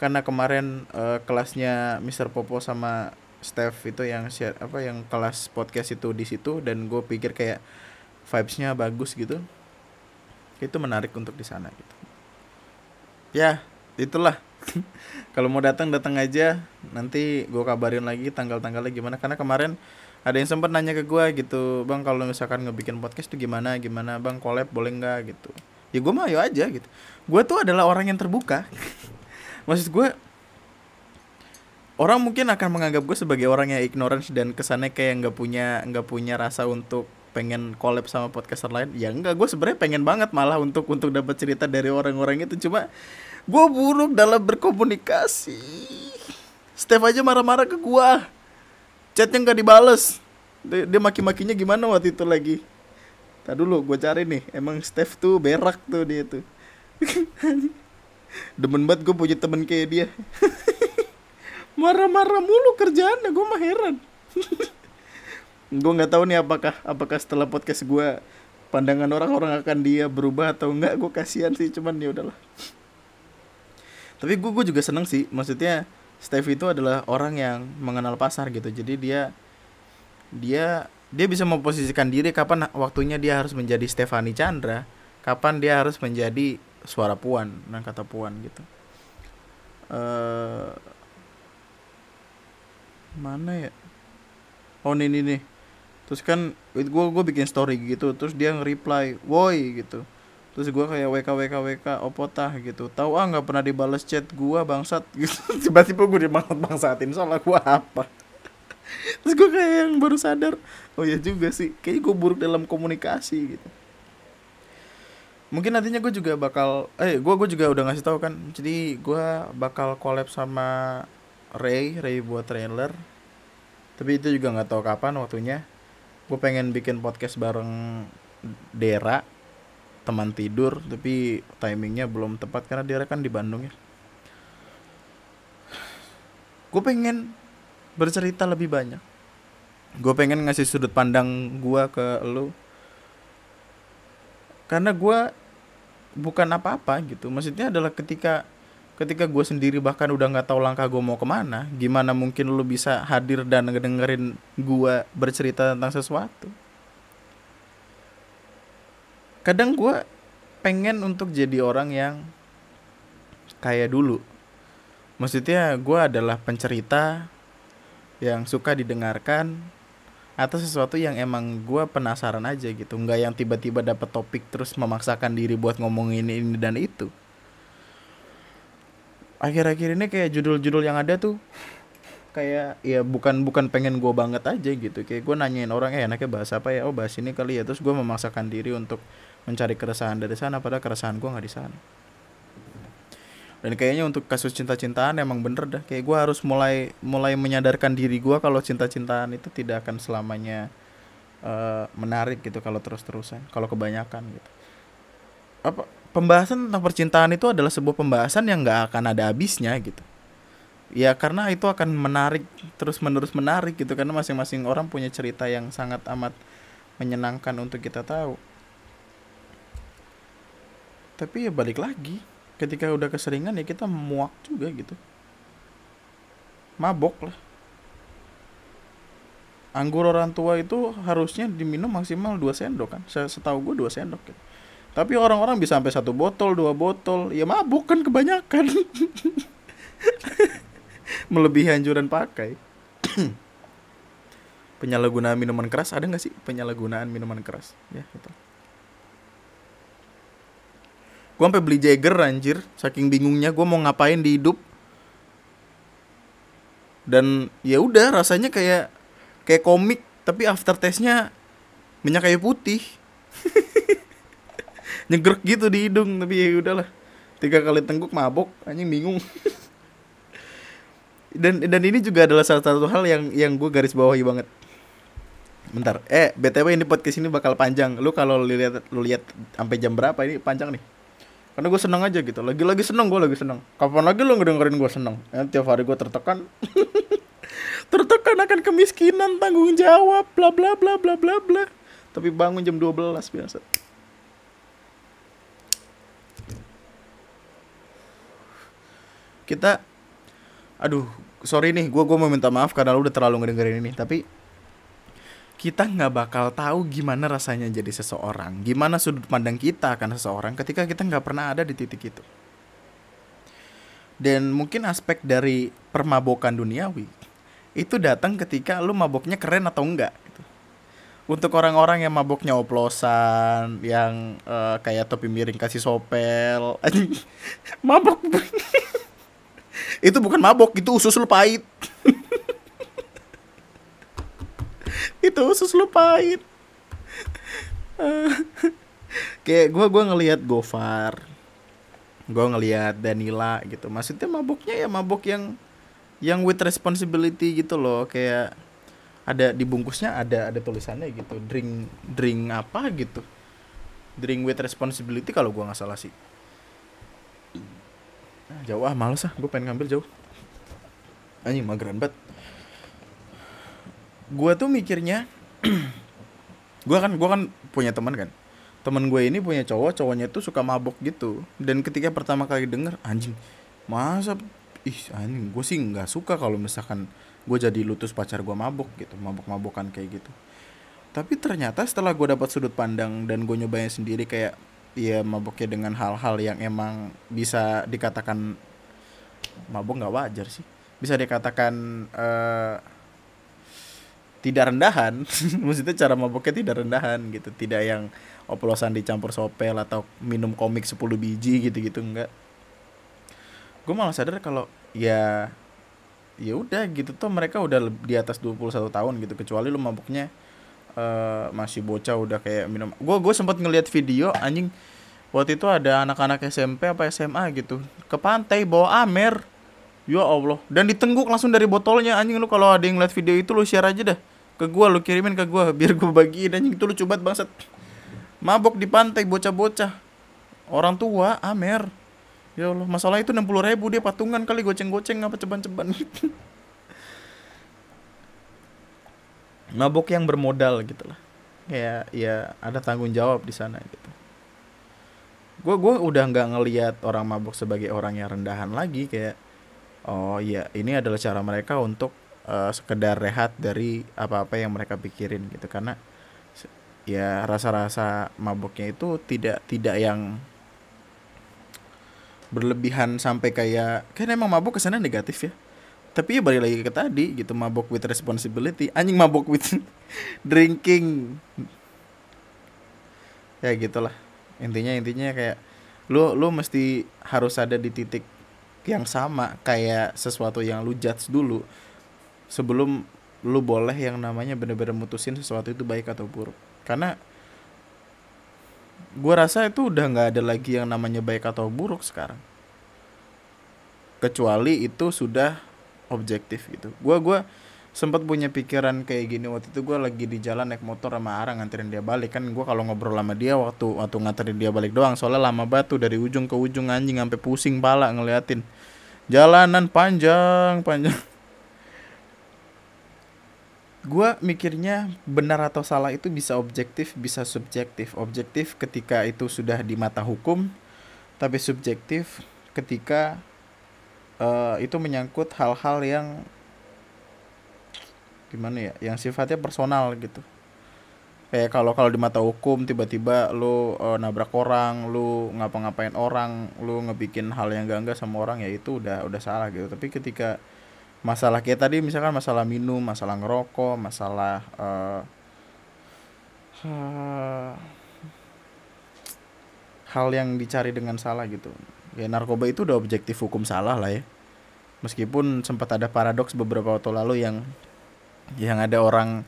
karena kemarin uh, kelasnya Mr. Popo sama Steph itu yang share apa yang kelas podcast itu di situ dan gue pikir kayak vibesnya bagus gitu. Itu menarik untuk di sana gitu. Ya itulah. Kalau mau datang datang aja. Nanti gue kabarin lagi tanggal-tanggalnya gimana. Karena kemarin ada yang sempat nanya ke gue gitu bang kalau misalkan ngebikin podcast tuh gimana gimana? Bang collab boleh nggak? gitu. Ya gue mau ayo aja gitu. Gue tuh adalah orang yang terbuka maksud gue orang mungkin akan menganggap gue sebagai orang yang ignorance dan kesannya kayak nggak punya nggak punya rasa untuk pengen collab sama podcaster lain. Ya enggak gue sebenarnya pengen banget malah untuk untuk dapat cerita dari orang-orang itu. Cuma gue buruk dalam berkomunikasi. Steph aja marah-marah ke gue chatnya nggak dibales. Dia, dia maki-makinya gimana waktu itu lagi? Tak dulu gue cari nih emang Steph tuh berak tuh dia tuh demen banget gue punya temen kayak dia. Marah-marah mulu kerjaannya gue mah heran. Gue nggak tahu nih apakah apakah setelah podcast gue pandangan orang-orang akan dia berubah atau enggak gue kasihan sih cuman ya udahlah. Tapi gue gue juga seneng sih maksudnya Steve itu adalah orang yang mengenal pasar gitu jadi dia dia dia bisa memposisikan diri kapan waktunya dia harus menjadi Stefani Chandra kapan dia harus menjadi suara puan nah kata puan gitu. Uh, mana ya? Oh ini nih, nih. terus kan gue gue bikin story gitu terus dia nge-reply woi gitu. Terus gue kayak WK WK WK opotah gitu. Tahu ah nggak pernah dibalas chat gue bangsat gitu. Tiba-tiba gue dibanget bangsatin soalnya gue apa terus gue kayak yang baru sadar oh ya juga sih. Kayak gue buruk dalam komunikasi gitu mungkin nantinya gue juga bakal eh gue gue juga udah ngasih tahu kan. Jadi gue bakal collab sama Ray Ray buat trailer. Tapi itu juga nggak tahu kapan waktunya. Gue pengen bikin podcast bareng Dera teman tidur tapi timingnya belum tepat karena Dera kan di Bandung ya. Gue pengen bercerita lebih banyak. Gue pengen ngasih sudut pandang gue ke lo karena gue bukan apa-apa gitu. Maksudnya adalah ketika ketika gue sendiri bahkan udah nggak tahu langkah gue mau ke mana gimana mungkin lu bisa hadir dan ngedengerin gue bercerita tentang sesuatu? Kadang gue pengen untuk jadi orang yang kayak dulu. Maksudnya gue adalah pencerita yang suka didengarkan atau sesuatu yang emang gue penasaran aja gitu. Nggak yang tiba-tiba dapet topik terus memaksakan diri buat ngomongin ini dan itu. Akhir-akhir ini kayak judul-judul yang ada tuh kayak ya bukan bukan pengen gue banget aja gitu. Kayak gue nanyain orang eh enaknya bahas apa ya? Oh bahas ini kali ya. Terus gue memaksakan diri untuk mencari keresahan dari sana padahal keresahan gue nggak di sana dan kayaknya untuk kasus cinta-cintaan emang bener dah. Kayak gue harus mulai mulai menyadarkan diri gue kalau cinta-cintaan itu tidak akan selamanya uh, menarik gitu kalau terus-terusan kalau kebanyakan gitu. Apa pembahasan tentang percintaan itu adalah sebuah pembahasan yang nggak akan ada habisnya gitu. Ya karena itu akan menarik terus menerus menarik gitu karena masing-masing orang punya cerita yang sangat amat menyenangkan untuk kita tahu. Tapi ya balik lagi ketika udah keseringan ya kita muak juga gitu. Mabok lah. Anggur orang tua itu harusnya diminum maksimal 2 sendok kan. Setahu gue 2 sendok gitu. tapi orang-orang bisa sampai satu botol dua botol ya mabuk kan kebanyakan. Melebihi anjuran pakai. Penyalahgunaan minuman keras ada nggak sih penyalahgunaan minuman keras? Ya gitu gue sampai beli Jagger anjir. Saking bingungnya gue mau ngapain di hidup? Dan ya udah rasanya kayak kayak komik tapi after taste-nya minyak kayu putih. Nyegrek gitu di hidung tapi ya udahlah. Tiga kali tengguk mabok. Anjing bingung. Dan dan ini juga adalah salah satu hal yang yang gue garis bawahi banget. Bentar. Eh btw ini podcast ini bakal panjang. Lu kalau lihat lu lihat sampai jam berapa ini? Panjang nih karena gue seneng aja gitu. Lagi lagi seneng gue lagi seneng. Kapan lagi lu ngedengerin gue seneng? Ya, tiap hari gue tertekan. Tertekan akan kemiskinan tanggung jawab bla bla bla bla bla bla. Tapi bangun jam 12 biasa. Kita aduh sorry nih gue gue mau minta maaf karena lu udah terlalu ngedengerin ini. Tapi kita nggak bakal tahu gimana rasanya jadi seseorang gimana sudut pandang kita akan seseorang ketika kita nggak pernah ada di titik itu. Dan mungkin aspek dari permabokan duniawi itu datang ketika lu maboknya keren atau enggak gitu. untuk orang-orang yang maboknya oplosan yang uh, kayak topi miring kasih sopel mabok. Itu bukan mabok itu usus lu pahit itu usus lu pahit. Kayak gue gua ngelihat Gofar gue ngelihat Danila gitu. Maksudnya maboknya ya mabok yang yang with responsibility gitu loh. Kayak ada di bungkusnya ada ada tulisannya gitu. Drink drink apa gitu. Drink with responsibility kalau gue nggak salah sih. Jauh ah males ah. Gue pengen ngambil jauh. Anjing mageran banget gue tuh mikirnya gue kan gue kan punya teman kan. Teman gue ini punya cowok cowoknya tuh suka mabok gitu. Dan ketika pertama kali denger anjing masa ih anjing gue sih nggak suka kalau misalkan gue jadi lutus pacar gue mabok gitu mabok mabokan kayak gitu. Tapi ternyata setelah gue dapat sudut pandang dan gue nyobain sendiri kayak ya maboknya dengan hal-hal yang emang bisa dikatakan mabok nggak wajar sih. Bisa dikatakan uh, tidak rendahan maksudnya cara maboknya tidak rendahan gitu. Tidak yang oplosan dicampur sopel atau minum komik 10 biji gitu-gitu enggak. Gue malah sadar kalau ya ya udah gitu tuh mereka udah di atas 21 tahun gitu kecuali lu mabuknya uh, masih bocah udah kayak minum. Gue gue sempat ngeliat video anjing waktu itu ada anak-anak SMP apa SMA gitu ke pantai bawa amer. Ya Allah dan ditengguk langsung dari botolnya anjing lu kalau ada yang lihat video itu lu share aja dah ke gue lu kirimin ke gue biar gue bagiin anjing. Itu lu coba bangsat. Mabok di pantai bocah-bocah. Orang tua amer. Ya Allah masalah itu enam puluh ribu dia patungan kali goceng-goceng apa ceban-ceban. Mabok yang bermodal gitu lah. Kayak ya ada tanggung jawab di sana gitu. Gue gue udah nggak ngelihat orang mabok sebagai orang yang rendahan lagi kayak oh iya ini adalah cara mereka untuk uh, sekedar rehat dari apa-apa yang mereka pikirin gitu. Karena ya rasa-rasa mabuknya itu tidak tidak yang berlebihan sampai kayak kan emang mabuk ke sana negatif ya. Tapi ya balik lagi ke tadi gitu mabuk with responsibility. Anjing mabuk with drinking. Ya gitulah. Intinya intinya kayak lu lu mesti harus ada di titik yang sama kayak sesuatu yang lu judge dulu sebelum lu boleh yang namanya bener-bener mutusin sesuatu itu baik atau buruk. Karena gue rasa itu udah nggak ada lagi yang namanya baik atau buruk sekarang. Kecuali itu sudah objektif gitu. Gue gua sempat punya pikiran kayak gini waktu itu gue lagi di jalan naik motor sama Ara nganterin dia balik. Kan gue kalau ngobrol sama dia waktu waktu nganterin dia balik doang soalnya lama batu dari ujung ke ujung anjing sampai pusing pala ngeliatin. Jalanan panjang panjang gue mikirnya benar atau salah itu bisa objektif bisa subjektif. Objektif ketika itu sudah di mata hukum tapi subjektif ketika uh, itu menyangkut hal-hal yang gimana ya yang sifatnya personal gitu. Kayak kalau kalau di mata hukum tiba-tiba lu uh, nabrak orang lu ngapa-ngapain orang lu ngebikin hal yang gak enggak sama orang ya itu udah udah salah gitu. Tapi ketika masalah kayak tadi misalkan masalah minum masalah ngerokok masalah uh, hal yang dicari dengan salah gitu. Ya narkoba itu udah objektif hukum salah lah ya. Meskipun sempat ada paradoks beberapa waktu lalu yang yang ada orang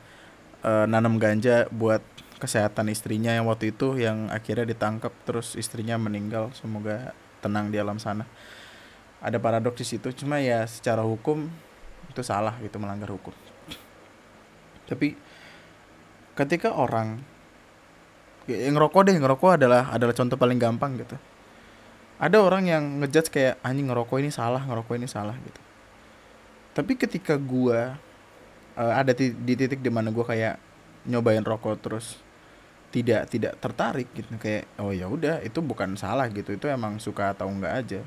uh, nanam ganja buat kesehatan istrinya yang waktu itu yang akhirnya ditangkap terus istrinya meninggal. Semoga tenang di alam sana ada paradoks di situ cuma ya secara hukum itu salah gitu melanggar hukum. Tapi ketika orang yang ngerokok deh ngerokok adalah adalah contoh paling gampang gitu. Ada orang yang ngejudge kayak anjing ngerokok ini salah ngerokok ini salah gitu. Tapi ketika gua uh, ada di, di titik di mana gue kayak nyobain rokok terus tidak tidak tertarik gitu kayak oh ya udah itu bukan salah gitu. Itu emang suka atau enggak aja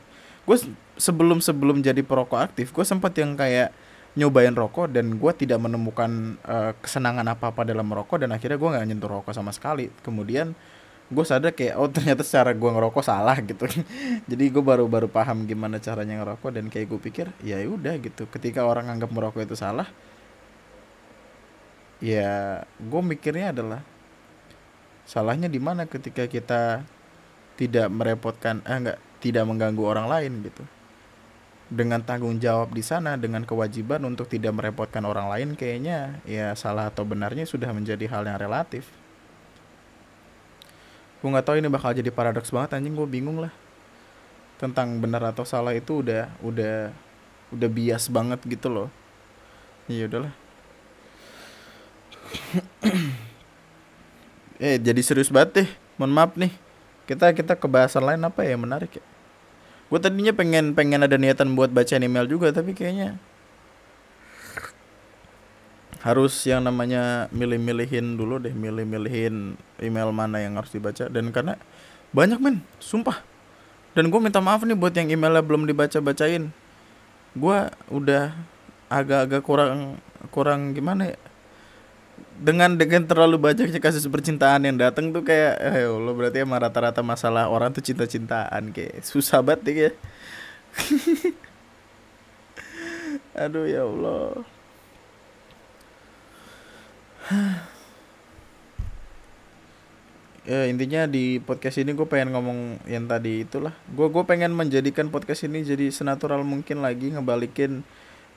gue sebelum sebelum jadi perokok aktif gue sempat yang kayak nyobain rokok dan gue tidak menemukan uh, kesenangan apa apa dalam merokok dan akhirnya gue nggak nyentuh rokok sama sekali. Kemudian gue sadar kayak oh ternyata secara gue ngerokok salah gitu. Jadi gue baru baru paham gimana caranya ngerokok dan kayak gue pikir ya udah gitu. Ketika orang anggap merokok itu salah ya gue mikirnya adalah salahnya di mana ketika kita tidak merepotkan eh enggak tidak mengganggu orang lain gitu. Dengan tanggung jawab di sana dengan kewajiban untuk tidak merepotkan orang lain kayaknya ya salah atau benarnya sudah menjadi hal yang relatif. Gue nggak tahu ini bakal jadi paradoks banget anjing gue bingung lah. Tentang benar atau salah itu udah udah udah bias banget gitu loh. Ya udahlah eh jadi serius banget deh. Mohon maaf nih. Kita kita ke bahasan lain apa ya? Menarik ya gue tadinya pengen pengen ada niatan buat baca email juga tapi kayaknya harus yang namanya milih-milihin dulu deh milih-milihin email mana yang harus dibaca. Dan karena banyak men sumpah. Dan gue minta maaf nih buat yang emailnya belum dibaca bacain gue udah agak-agak kurang kurang gimana ya dengan dengan terlalu banyaknya kasus percintaan yang datang tuh kayak eh lo berarti emang rata-rata masalah orang tuh cinta-cintaan kayak susah banget ya aduh ya Allah. Ya intinya di podcast ini gue pengen ngomong yang tadi itulah. Gue gue pengen menjadikan podcast ini jadi senatural mungkin lagi ngebalikin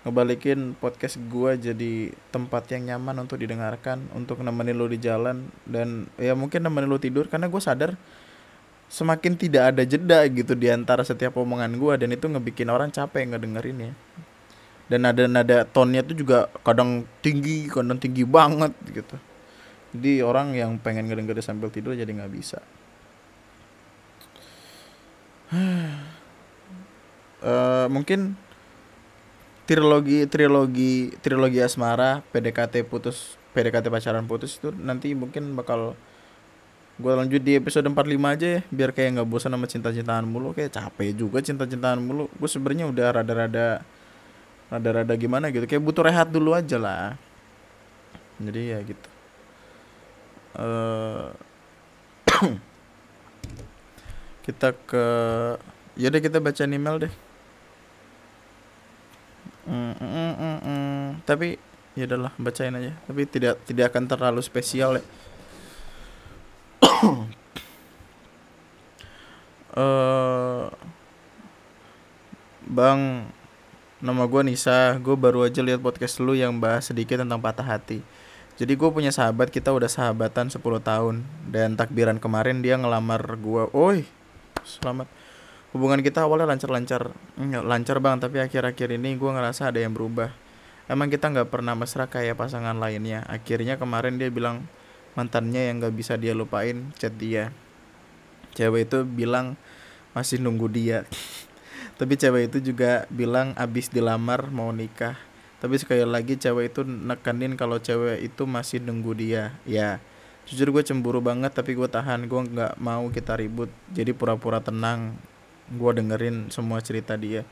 ngebalikin podcast gue jadi tempat yang nyaman untuk didengarkan untuk nemenin lo di jalan dan ya mungkin nemenin lo tidur karena gue sadar semakin tidak ada jeda gitu di antara setiap omongan gue dan itu ngebikin orang capek ngedengerin ya. Dan ada nada tonnya tuh juga kadang tinggi kadang tinggi banget gitu. Jadi orang yang pengen ngedengerin sambil tidur jadi nggak bisa. Uh, mungkin trilogi trilogi trilogi asmara PDKT putus PDKT pacaran putus itu nanti mungkin bakal gue lanjut di episode 45 aja ya biar kayak nggak bosan sama cinta-cintaan mulu. Kayak capek juga cinta-cintaan mulu. Gue sebenarnya udah rada-rada rada-rada gimana gitu kayak butuh rehat dulu aja lah. Jadi ya gitu. Uh, kita ke ya deh kita baca email deh Mm, mm, mm, mm. Tapi ya udahlah bacain aja. Tapi tidak tidak akan terlalu spesial ya. uh, bang, nama gue Nisa. Gue baru aja lihat podcast lu yang bahas sedikit tentang patah hati. Jadi gue punya sahabat, kita udah sahabatan 10 tahun Dan takbiran kemarin dia ngelamar gue Oi, selamat hubungan kita awalnya lancar-lancar lancar bang tapi akhir-akhir ini gue ngerasa ada yang berubah. Emang kita nggak pernah mesra kayak pasangan lainnya. Akhirnya kemarin dia bilang mantannya yang nggak bisa dia lupain chat dia. Cewek itu bilang masih nunggu dia. Tapi cewek itu juga bilang abis dilamar mau nikah. Tapi sekali lagi cewek itu nekanin kalau cewek itu masih nunggu dia. Ya jujur gue cemburu banget tapi gue tahan. Gue nggak mau kita ribut. Jadi pura-pura tenang gue dengerin semua cerita dia.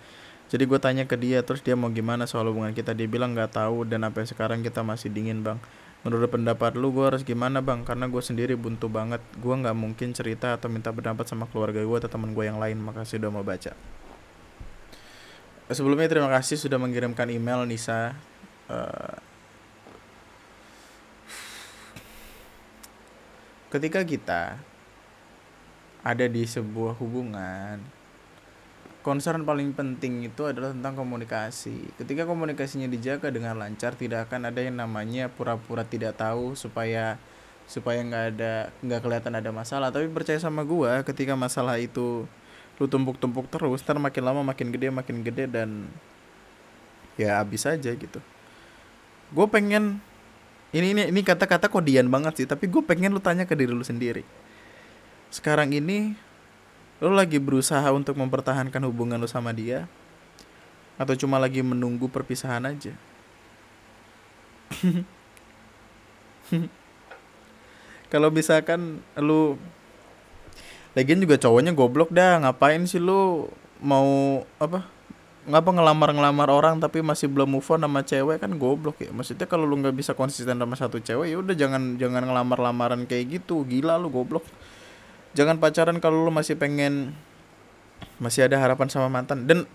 Jadi gue tanya ke dia terus dia mau gimana soal hubungan kita? Dia bilang nggak tahu dan sampai sekarang kita masih dingin bang. Menurut pendapat lu gue harus gimana bang? Karena gue sendiri buntu banget. Gue nggak mungkin cerita atau minta pendapat sama keluarga gue atau teman gue yang lain. Makasih udah mau baca. Sebelumnya terima kasih sudah mengirimkan email Nisa. Uh, ketika kita ada di sebuah hubungan concern paling penting itu adalah tentang komunikasi. Ketika komunikasinya dijaga dengan lancar, tidak akan ada yang namanya pura-pura tidak tahu supaya supaya nggak ada nggak kelihatan ada masalah. Tapi percaya sama gua, ketika masalah itu lu tumpuk-tumpuk terus, ntar makin lama makin gede, makin gede dan ya habis aja gitu. Gue pengen ini ini ini kata-kata kodian banget sih, tapi gue pengen lu tanya ke diri lu sendiri. Sekarang ini lo lagi berusaha untuk mempertahankan hubungan lo sama dia? Atau cuma lagi menunggu perpisahan aja? Kalau misalkan lu lagian juga cowoknya goblok dah ngapain sih lu mau apa ngapa ngelamar-ngelamar orang tapi masih belum move on sama cewek? Kan goblok ya maksudnya kalau lu nggak bisa konsisten sama satu cewek ya udah jangan jangan ngelamar-lamaran kayak gitu. Gila lu goblok jangan pacaran kalau lu masih pengen masih ada harapan sama mantan. Dan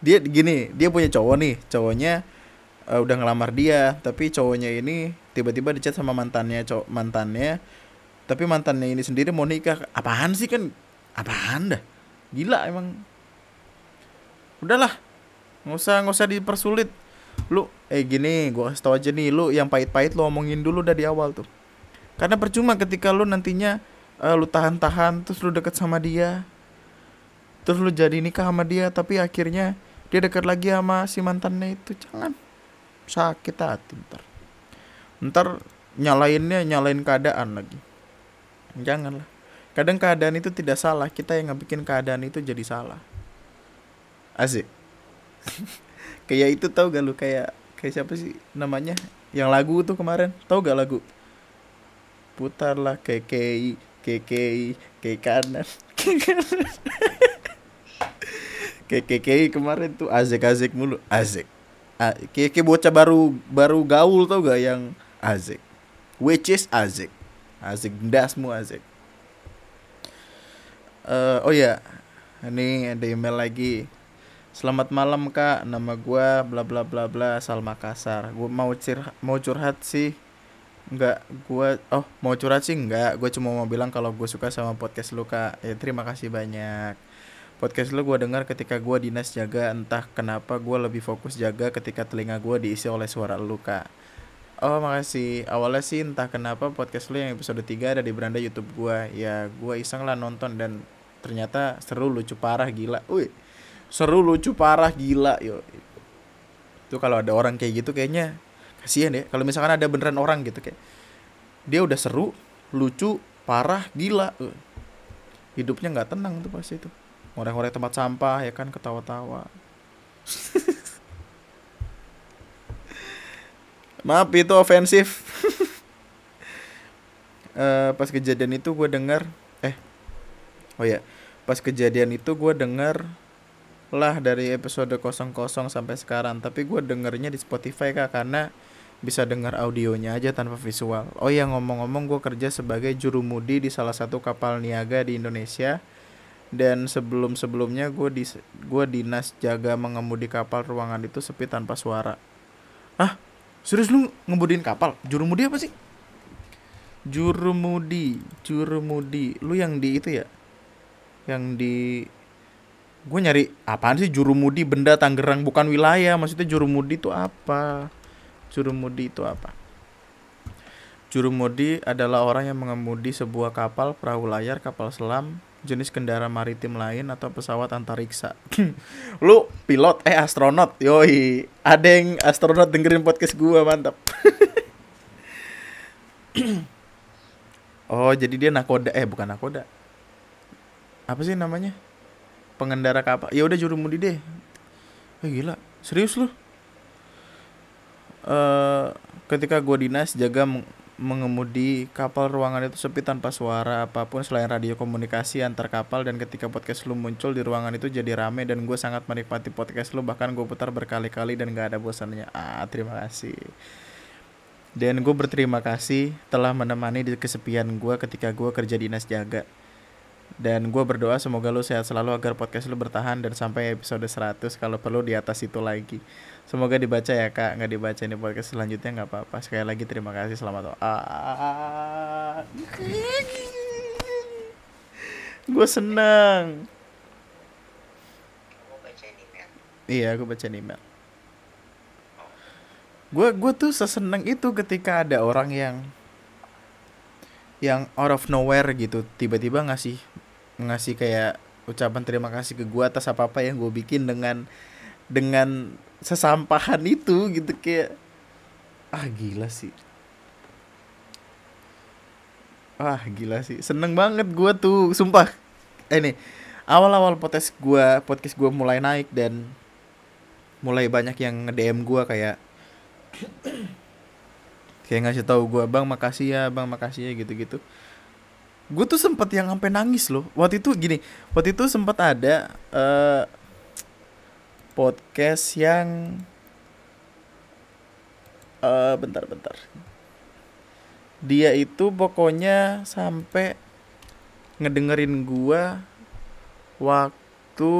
dia gini dia punya cowok nih. Cowoknya uh, udah ngelamar dia tapi cowoknya ini tiba-tiba dicat sama mantannya cowok mantannya. Tapi mantannya ini sendiri mau nikah. Apaan sih kan? Apaan dah? Gila emang. Udahlah nggak usah nggak usah dipersulit. Lu eh gini gua kasih tau aja nih lu yang pahit-pahit lu omongin dulu dari awal tuh. Karena percuma ketika lu nantinya uh, lu tahan-tahan terus lu deket sama dia. Terus lu jadi nikah sama dia tapi akhirnya dia deket lagi sama si mantannya itu. Jangan. Sakit hati ntar. Ntar nyalainnya nyalain keadaan lagi. Janganlah. Kadang keadaan itu tidak salah. Kita yang bikin keadaan itu jadi salah. Asik. Kayak itu tau gak lu? Kayak kayak siapa sih namanya? Yang lagu tuh kemarin. Tau gak lagu? Putarlah kekei ke ke ke kanan. Ke ke ke kemarin tuh azek azek mulu. Azek. Ke ke bocah baru baru gaul tau gak yang azek? Which is azek. Azek dasmu azek. Uh, oh ya ini ada email lagi. Selamat malam kak, nama gue bla bla bla bla. Asal Makassar. Gue mau curhat, mau curhat sih Enggak, gue oh mau curhat sih enggak. Gue cuma mau bilang kalau gue suka sama podcast lu kak. Ya terima kasih banyak. Podcast lu gue dengar ketika gue dinas jaga. Entah kenapa gue lebih fokus jaga ketika telinga gue diisi oleh suara lu kak. Oh makasih. Awalnya sih entah kenapa podcast lu yang episode 3 ada di beranda YouTube gue. Ya gue iseng lah nonton dan ternyata seru lucu parah gila. Wih seru lucu parah gila yo. Itu kalau ada orang kayak gitu kayaknya kasihan ya kalau misalkan ada beneran orang gitu kayak dia udah seru lucu parah gila. Hidupnya nggak tenang tuh pasti itu. Ngorek-ngorek tempat sampah ya kan ketawa-tawa. Maaf itu ofensif. Uh, pas kejadian itu gue denger eh oh ya pas kejadian itu gue denger lah dari episode 00 sampai sekarang. Tapi gue dengernya di Spotify kak karena bisa dengar audionya aja tanpa visual. Oh ya ngomong-ngomong gue kerja sebagai juru mudi di salah satu kapal niaga di Indonesia dan sebelum-sebelumnya gue di gue dinas jaga mengemudi kapal ruangan itu sepi tanpa suara. Ah, serius lu ngemudiin kapal? Juru mudi apa sih? Juru mudi, juru mudi. Lu yang di itu ya? Yang di gue nyari apaan sih juru mudi benda Tangerang bukan wilayah maksudnya juru mudi itu apa Jurumudi itu apa? Jurumudi adalah orang yang mengemudi sebuah kapal, perahu layar, kapal selam, jenis kendaraan maritim lain atau pesawat antariksa. Lu pilot eh astronot. Yoi, ada yang astronot dengerin podcast gua, mantap. oh, jadi dia nakoda eh bukan nakoda. Apa sih namanya? Pengendara kapal. Ya udah jurumudi deh. Eh gila, serius lu? Uh, ketika gue dinas jaga mengemudi kapal ruangan itu sepi tanpa suara apa pun selain radio komunikasi antar kapal dan ketika podcast lu muncul di ruangan itu jadi rame dan gue sangat menikmati podcast lu bahkan gue putar berkali-kali dan gak ada bosannya ah terima kasih Dan gue berterima kasih telah menemani di kesepian gue ketika gue kerja dinas jaga. Dan gue berdoa semoga lu sehat selalu agar podcast lu bertahan dan sampai episode 100 kalau perlu di atas itu lagi. Semoga dibaca ya kak, nggak dibaca ini podcast selanjutnya nggak apa-apa. Sekali lagi terima kasih selamat ah. gue seneng. Iya, gue baca email. Gue gue tuh seseneng itu ketika ada orang yang yang out of nowhere gitu tiba-tiba ngasih ngasih kayak ucapan terima kasih ke gue atas apa apa yang gue bikin dengan dengan sesampahan itu gitu kayak ah gila sih. Ah gila sih. Seneng banget gue tuh sumpah. Eh nih awal-awal podcast gue podcast gue mulai naik dan mulai banyak yang nge DM gue kayak kayak ngasih tahu gue bang makasih ya bang makasih ya gitu-gitu. Gue tuh sempet yang sampai nangis loh. Waktu itu gini waktu itu sempet ada eh podcast yang eh bentar bentar. Dia itu pokoknya sampai ngedengerin gua waktu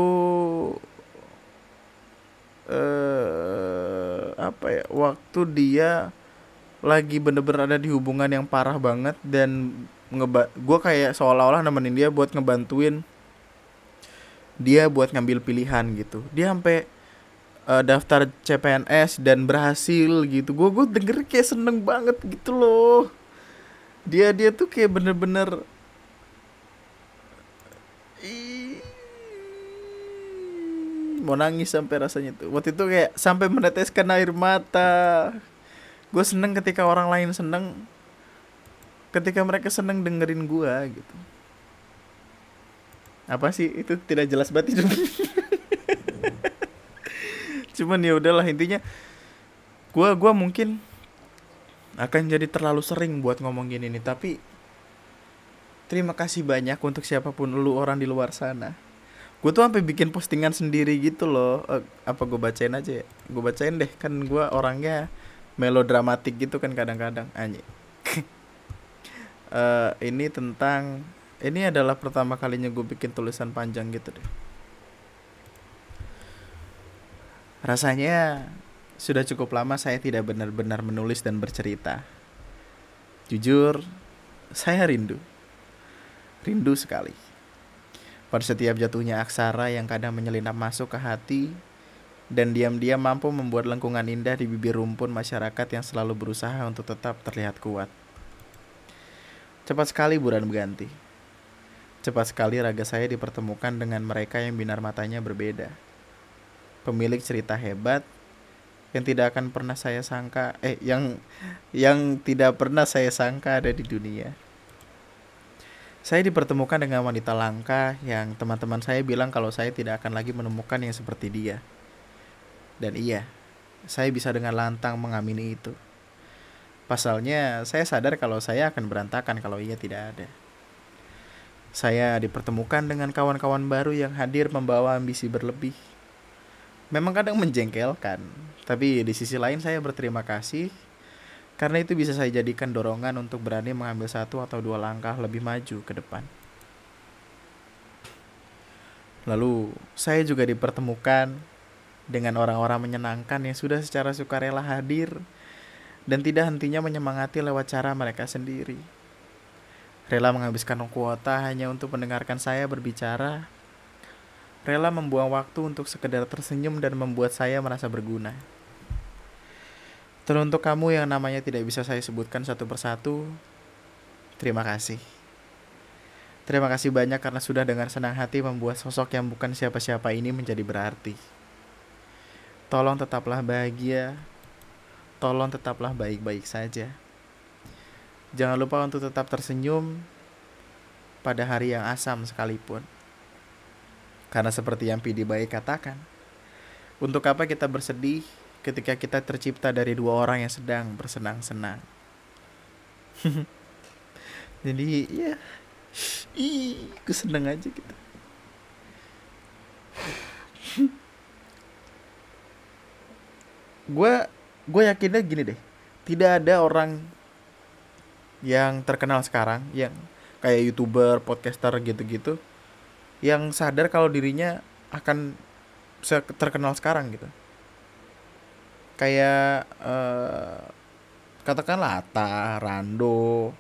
eh apa ya waktu dia lagi bener-bener ada di hubungan yang parah banget dan ngeba gue kayak seolah-olah nemenin dia buat ngebantuin dia buat ngambil pilihan gitu. Dia sampai eh, daftar CPNS dan berhasil gitu. Gue gue denger kayak seneng banget gitu loh. Dia dia tuh kayak bener-bener mau nangis sampai rasanya tuh. Waktu itu kayak sampai meneteskan air mata. Gue seneng ketika orang lain seneng. Ketika mereka seneng dengerin gue gitu apa sih? Itu tidak jelas banget hidup cuman ya udahlah intinya gue gua mungkin akan jadi terlalu sering buat ngomong gini nih tapi terima kasih banyak untuk siapa pun lu orang di luar sana. Gue tuh sampai bikin postingan sendiri gitu loh. Eh, apa gue bacain aja ya? Gue bacain deh kan gue orangnya melodramatik gitu kan kadang-kadang. Anjing. Eh, ini tentang ini adalah pertama kalinya gue bikin tulisan panjang gitu deh rasanya sudah cukup lama saya tidak benar-benar menulis dan bercerita jujur saya rindu rindu sekali pada setiap jatuhnya aksara yang kadang menyelinap masuk ke hati dan diam-diam mampu membuat lengkungan indah di bibir rumpun masyarakat yang selalu berusaha untuk tetap terlihat kuat. Cepat sekali bulan berganti. Cepat sekali raga saya dipertemukan dengan mereka yang binar matanya berbeda. Pemilik cerita hebat yang tidak akan pernah saya sangka eh yang yang tidak pernah saya sangka ada di dunia. Saya dipertemukan dengan wanita langka yang teman-teman saya bilang kalau saya tidak akan lagi menemukan yang seperti dia. Dan iya, saya bisa dengan lantang mengamini itu. Pasalnya, saya sadar kalau saya akan berantakan kalau ia tidak ada. Saya dipertemukan dengan kawan-kawan baru yang hadir membawa ambisi berlebih. Memang kadang menjengkelkan, tapi di sisi lain saya berterima kasih karena itu bisa saya jadikan dorongan untuk berani mengambil satu atau dua langkah lebih maju ke depan. Lalu, saya juga dipertemukan dengan orang-orang menyenangkan yang sudah secara sukarela hadir dan tidak hentinya menyemangati lewat cara mereka sendiri. Rela menghabiskan kuota hanya untuk mendengarkan saya berbicara. Rela membuang waktu untuk sekedar tersenyum dan membuat saya merasa berguna. Teruntuk kamu yang namanya tidak bisa saya sebutkan satu persatu, terima kasih. Terima kasih banyak karena sudah dengan senang hati membuat sosok yang bukan siapa-siapa ini menjadi berarti. Tolong tetaplah bahagia. Tolong tetaplah baik-baik saja. Jangan lupa untuk tetap tersenyum pada hari yang asam sekalipun. Karena seperti yang Pidi Baik katakan, untuk apa kita bersedih ketika kita tercipta dari dua orang yang sedang bersenang-senang? Jadi ya, ih, gue seneng aja gitu. gue gue yakinnya gini deh tidak ada orang yang terkenal sekarang yang kayak youtuber podcaster gitu-gitu yang sadar kalau dirinya akan terkenal sekarang gitu. Kayak uh, katakanlah Ata, Rando,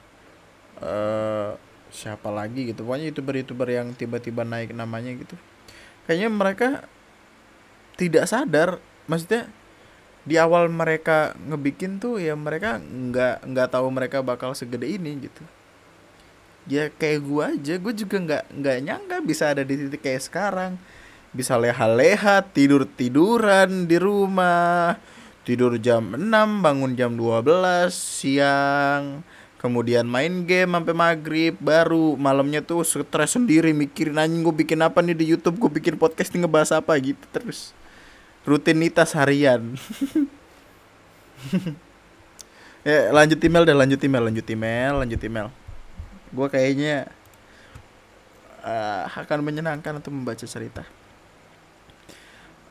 uh, siapa lagi gitu. Pokoknya youtuber-youtuber yang tiba-tiba naik namanya gitu. Kayaknya mereka tidak sadar maksudnya di awal mereka ngebikin tuh ya mereka nggak nggak tahu mereka bakal segede ini gitu. Ya kayak gua aja gue juga nggak nggak nyangka bisa ada di titik kayak sekarang. Bisa leha-leha tidur tiduran di rumah tidur jam 6 bangun jam 12 siang kemudian main game sampai maghrib baru malamnya tuh stres sendiri mikirin anjing gue bikin apa nih di YouTube? Gue bikin podcast nih ngebahas apa? Gitu terus rutinitas harian. Ya lanjut email dan lanjut email lanjut email lanjut email. Gue kayaknya uh, akan menyenangkan untuk membaca cerita.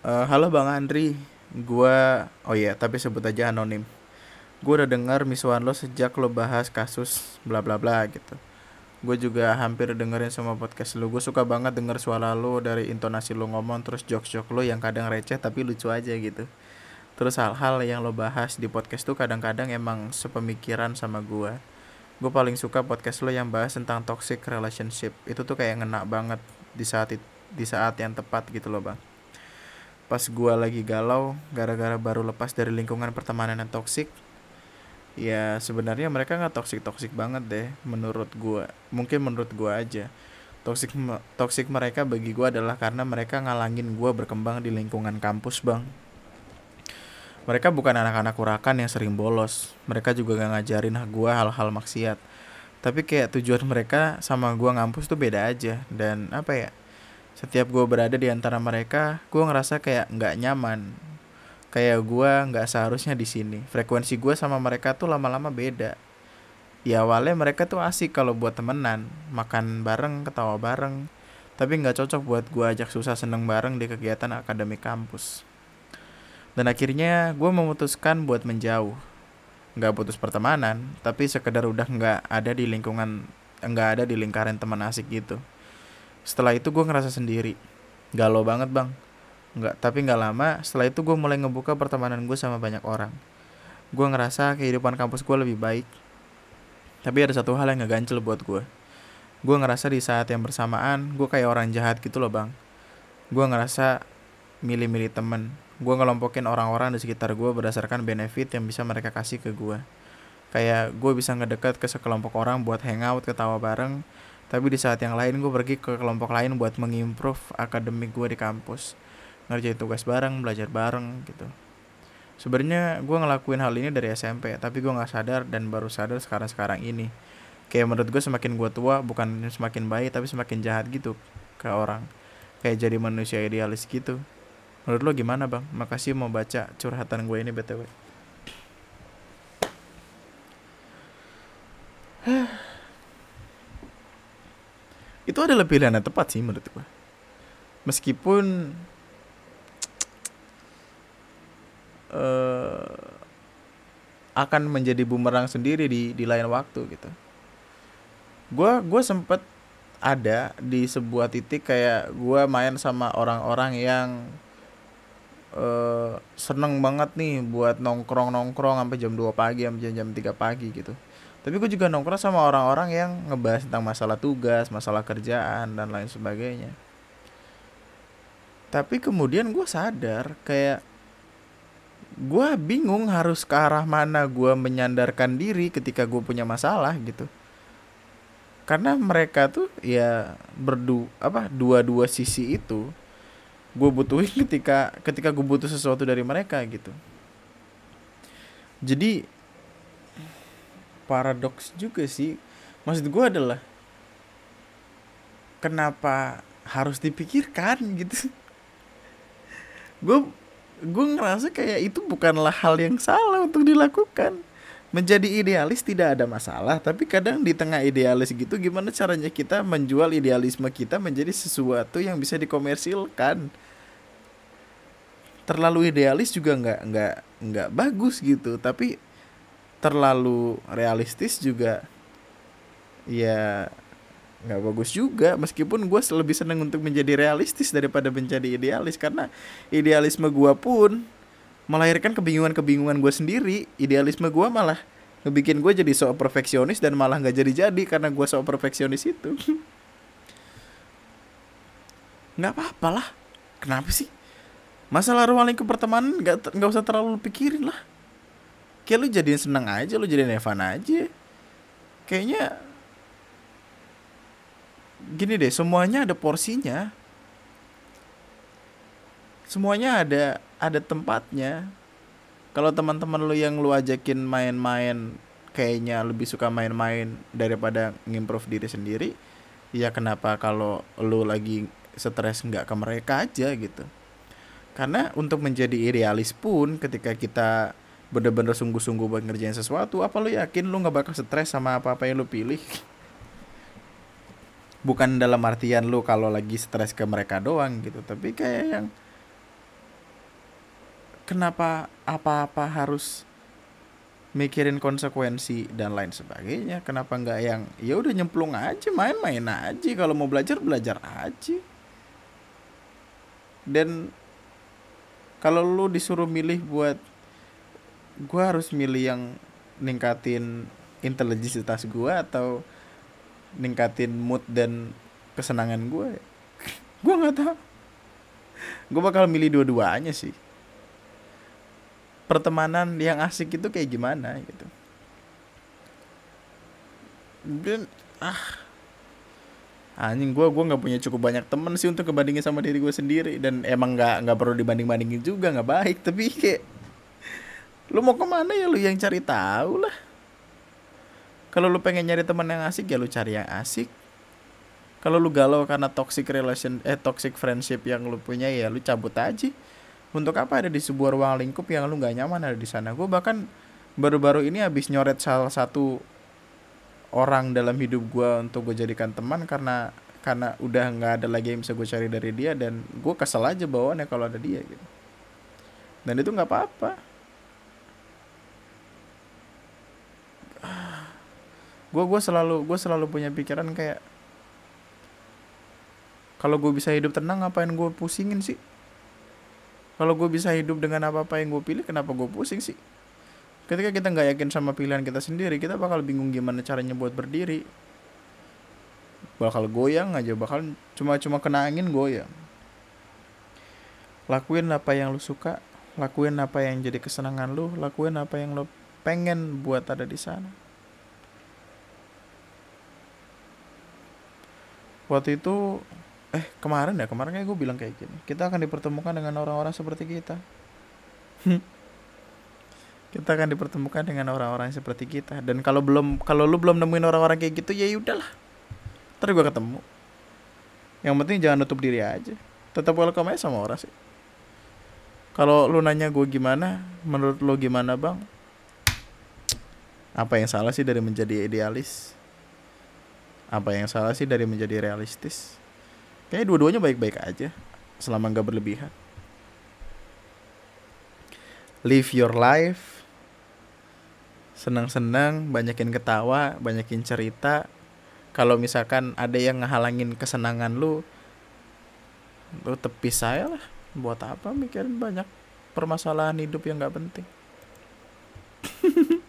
Uh, halo bang Andri. Gue oh iya tapi sebut aja anonim. Gue udah dengar misuan lo sejak lo bahas kasus bla bla bla gitu gue juga hampir dengerin semua podcast lo gue suka banget denger suara lo dari intonasi lo ngomong terus jokes jokes lo yang kadang receh tapi lucu aja gitu. Terus hal-hal yang lo bahas di podcast tuh kadang-kadang emang sepemikiran sama gue gue paling suka podcast lo yang bahas tentang toxic relationship. Itu tuh kayak ngena banget di saat di saat yang tepat gitu loh bang. Pas gue lagi galau gara-gara baru lepas dari lingkungan pertemanan yang toksik ya sebenarnya mereka nggak toksik toksik banget deh menurut gue mungkin menurut gue aja. Toksik toksik mereka bagi gue adalah karena mereka ngalangin gue berkembang di lingkungan kampus bang. Mereka bukan anak-anak kurakan yang sering bolos. Mereka juga gak ngajarin gue hal-hal maksiat. Tapi kayak tujuan mereka sama gue ngampus tuh beda aja. Dan apa ya setiap gue berada di antara mereka gue ngerasa kayak nggak nyaman kayak gue nggak seharusnya di sini. Frekuensi gue sama mereka tuh lama-lama beda. Ya awalnya mereka tuh asik kalau buat temenan makan bareng ketawa bareng. Tapi nggak cocok buat gue ajak susah seneng bareng di kegiatan akademik kampus. Dan akhirnya gue memutuskan buat menjauh. Nggak putus pertemanan tapi sekedar udah nggak ada di lingkungan nggak ada di lingkaran teman asik gitu. Setelah itu gue ngerasa sendiri. Galau banget bang nggak tapi nggak lama setelah itu gue mulai ngebuka pertemanan gue sama banyak orang. Gue ngerasa kehidupan kampus gue lebih baik. Tapi ada satu hal yang ngegancel buat gue gue ngerasa di saat yang bersamaan gue kayak orang jahat gitu loh bang. Gue ngerasa milih-milih temen. Gue ngelompokin orang-orang di sekitar gue berdasarkan benefit yang bisa mereka kasih ke gue kayak gue bisa ngedekat ke sekelompok orang buat hangout ketawa bareng tapi di saat yang lain gue pergi ke kelompok lain buat mengimprove akademik gue di kampus ngerjain tugas bareng belajar bareng gitu. Sebenarnya gue ngelakuin hal ini dari SMP tapi gue nggak sadar dan baru sadar sekarang sekarang ini. Kayak menurut gue semakin gue tua bukan semakin baik tapi semakin jahat gitu ke orang. Kayak jadi manusia idealis gitu. Menurut lo gimana bang? Makasih mau baca curhatan gue ini btw itu adalah pilihan yang tepat sih menurut gue meskipun uh, akan menjadi bumerang sendiri di di lain waktu gitu. Gue gue sempet ada di sebuah titik kayak gue main sama orang-orang yang uh, seneng banget nih buat nongkrong nongkrong sampai jam 2 pagi sampai jam, 3 pagi gitu. Tapi gue juga nongkrong sama orang-orang yang ngebahas tentang masalah tugas masalah kerjaan dan lain sebagainya. Tapi kemudian gue sadar kayak gue bingung harus ke arah mana gue menyandarkan diri ketika gue punya masalah gitu. Karena mereka tuh ya berdu apa dua-dua sisi itu gue butuhin ketika ketika gue butuh sesuatu dari mereka gitu. Jadi paradoks juga sih. Maksud gue adalah kenapa harus dipikirkan gitu? Gue gue ngerasa kayak itu bukanlah hal yang salah untuk dilakukan. Menjadi idealis tidak ada masalah tapi kadang di tengah idealis gitu gimana caranya kita menjual idealisme kita menjadi sesuatu yang bisa dikomersilkan? Terlalu idealis juga nggak nggak nggak bagus gitu tapi terlalu realistis juga ya nggak bagus juga meskipun gue lebih seneng untuk menjadi realistis daripada menjadi idealis karena idealisme gue pun melahirkan kebingungan-kebingungan gue sendiri. Idealisme gue malah ngebikin gue jadi sok perfeksionis dan malah nggak jadi-jadi karena gue sok perfeksionis itu. Nggak apa-apa lah. Kenapa sih? Masalah ruang lingkup pertemanan nggak nggak usah terlalu pikirin lah. Kayak lu jadiin seneng aja lu jadiin Evan aja. Kayaknya gini deh semuanya ada porsinya. Semuanya ada ada tempatnya. Kalau teman-teman lu yang lu ajakin main-main kayaknya lebih suka main-main daripada ngimprove diri sendiri ya kenapa kalau lu lagi stres nggak ke mereka aja gitu. Karena untuk menjadi idealis pun ketika kita bener-bener sungguh-sungguh buat ngerjain sesuatu apa lu yakin lu nggak bakal stres sama apa-apa yang lu pilih bukan dalam artian lu kalau lagi stres ke mereka doang gitu tapi kayak yang kenapa apa-apa harus mikirin konsekuensi dan lain sebagainya? Kenapa nggak yang ya udah nyemplung aja main-main aja kalau mau belajar belajar aja. Dan kalau lu disuruh milih buat gua harus milih yang ningkatin intelijensitas gua atau ningkatin mood dan kesenangan gue gue nggak tahu. Gue bakal milih dua-duanya sih. Pertemanan yang asik itu kayak gimana gitu. Dan ah. Anjing gue gue nggak punya cukup banyak temen sih untuk kebandingin sama diri gue sendiri. Dan emang nggak nggak perlu dibanding bandingin juga nggak baik. Tapi kayak lu mau ke mana ya? Lu yang cari tahu lah kalau lu pengen nyari teman yang asik ya lu cari yang asik. Kalau lu galau karena toxic relation eh toxic friendship yang lu punya ya lu cabut aja. Untuk apa ada di sebuah ruang lingkup yang lu nggak nyaman ada di sana? Gue bahkan baru-baru ini habis nyoret salah satu orang dalam hidup gue untuk gue jadikan teman karena karena udah nggak ada lagi yang bisa gue cari dari dia dan gue kesel aja bawaannya kalau ada dia gitu. Dan itu nggak apa-apa gue gue selalu gue selalu punya pikiran kayak kalau gue bisa hidup tenang ngapain gue pusingin sih? Kalau gue bisa hidup dengan apa apa yang gue pilih kenapa gue pusing sih? Ketika kita nggak yakin sama pilihan kita sendiri kita bakal bingung gimana caranya buat berdiri. Bakal goyang aja bakal cuma cuma kena angin goyang. Lakuin apa yang lu suka lakuin apa yang jadi kesenangan lu lakuin apa yang lu pengen buat ada di sana waktu itu eh kemarin ya kemarin kayak gue bilang kayak gini kita akan dipertemukan dengan orang-orang seperti kita. Kita akan dipertemukan dengan orang-orang seperti kita. Dan kalau belum kalau lu belum nemuin orang-orang kayak gitu ya udahlah ntar gue ketemu. Yang penting jangan nutup diri aja. Tetap welcome aja sama orang sih. Kalau lu nanya gue gimana menurut lu gimana bang? Apa yang salah sih dari menjadi idealis apa yang salah sih dari menjadi realistis? Kayaknya dua-duanya baik-baik aja selama nggak berlebihan. Live your life. Senang-senang banyakin ketawa banyakin cerita. Kalau misalkan ada yang ngehalangin kesenangan lu lu tepis saya lah. Buat apa mikirin banyak permasalahan hidup yang nggak penting?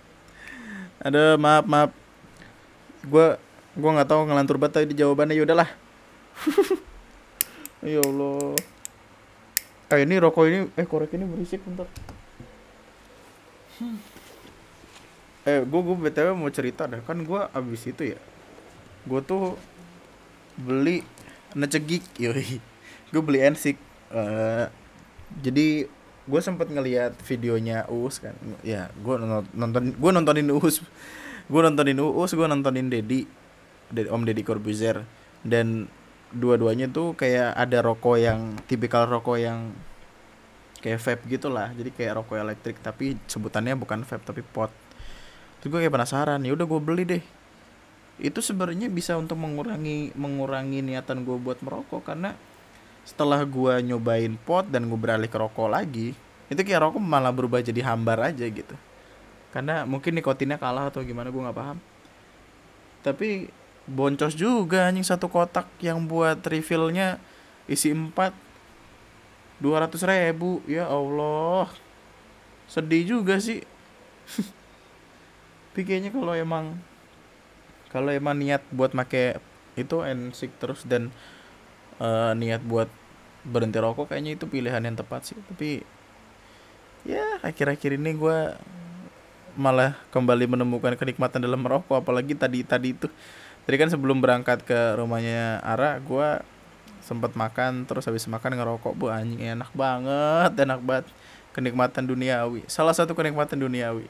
Ada maaf maaf. Gue gue nggak tahu ngelantur banget tadi jawabannya. Ya udahlah. Ya allah. Eh ini rokok ini eh korek ini berisik bentar. Eh gue gue btw mau cerita dah. Kan gue abis itu ya gue tuh beli necegik yoi. Gue beli ensik uh, jadi gue sempet ngeliat videonya Uus kan. Ya gue nonton gue nontonin Uus. Gue nontonin Uus gue nontonin Dedi Om Deddy Corbuzier. Dan dua-duanya tuh kayak ada rokok yang tipikal rokok yang kayak vape gitulah. Jadi kayak rokok elektrik tapi sebutannya bukan vape tapi pot. Terus gue kayak penasaran ya udah gue beli deh. Itu sebenarnya bisa untuk mengurangi mengurangi niatan gue buat merokok karena setelah gue nyobain pot dan gue beralih ke rokok lagi itu kayak rokok malah berubah jadi hambar aja gitu. Karena mungkin nikotinnya kalah atau gimana gue nggak paham. Tapi boncos juga anjing satu kotak yang buat refillnya isi empat. dua ratus ribu ya Allah. Sedih juga sih. Tapi kayaknya kalau emang kalau emang niat buat make itu ensik terus dan uh, niat buat berhenti rokok kayaknya itu pilihan yang tepat sih. Tapi ya akhir-akhir ini gue malah kembali menemukan kenikmatan dalam merokok apalagi tadi tadi itu Tadi kan sebelum berangkat ke rumahnya Ara, gue sempat makan terus habis makan ngerokok. Bu anjing enak banget enak banget. Kenikmatan duniawi. Salah satu kenikmatan duniawi.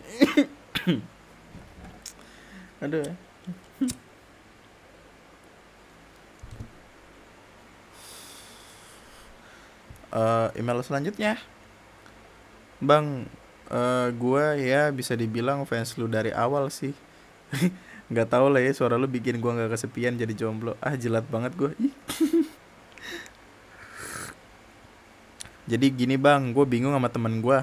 Aduh. Uh, email selanjutnya. Bang uh, gua ya bisa dibilang fans lu dari awal sih nggak tahu lah ya suara lu bikin gua nggak kesepian jadi jomblo. Ah jelat banget gua. Jadi gini bang gue bingung sama temen gue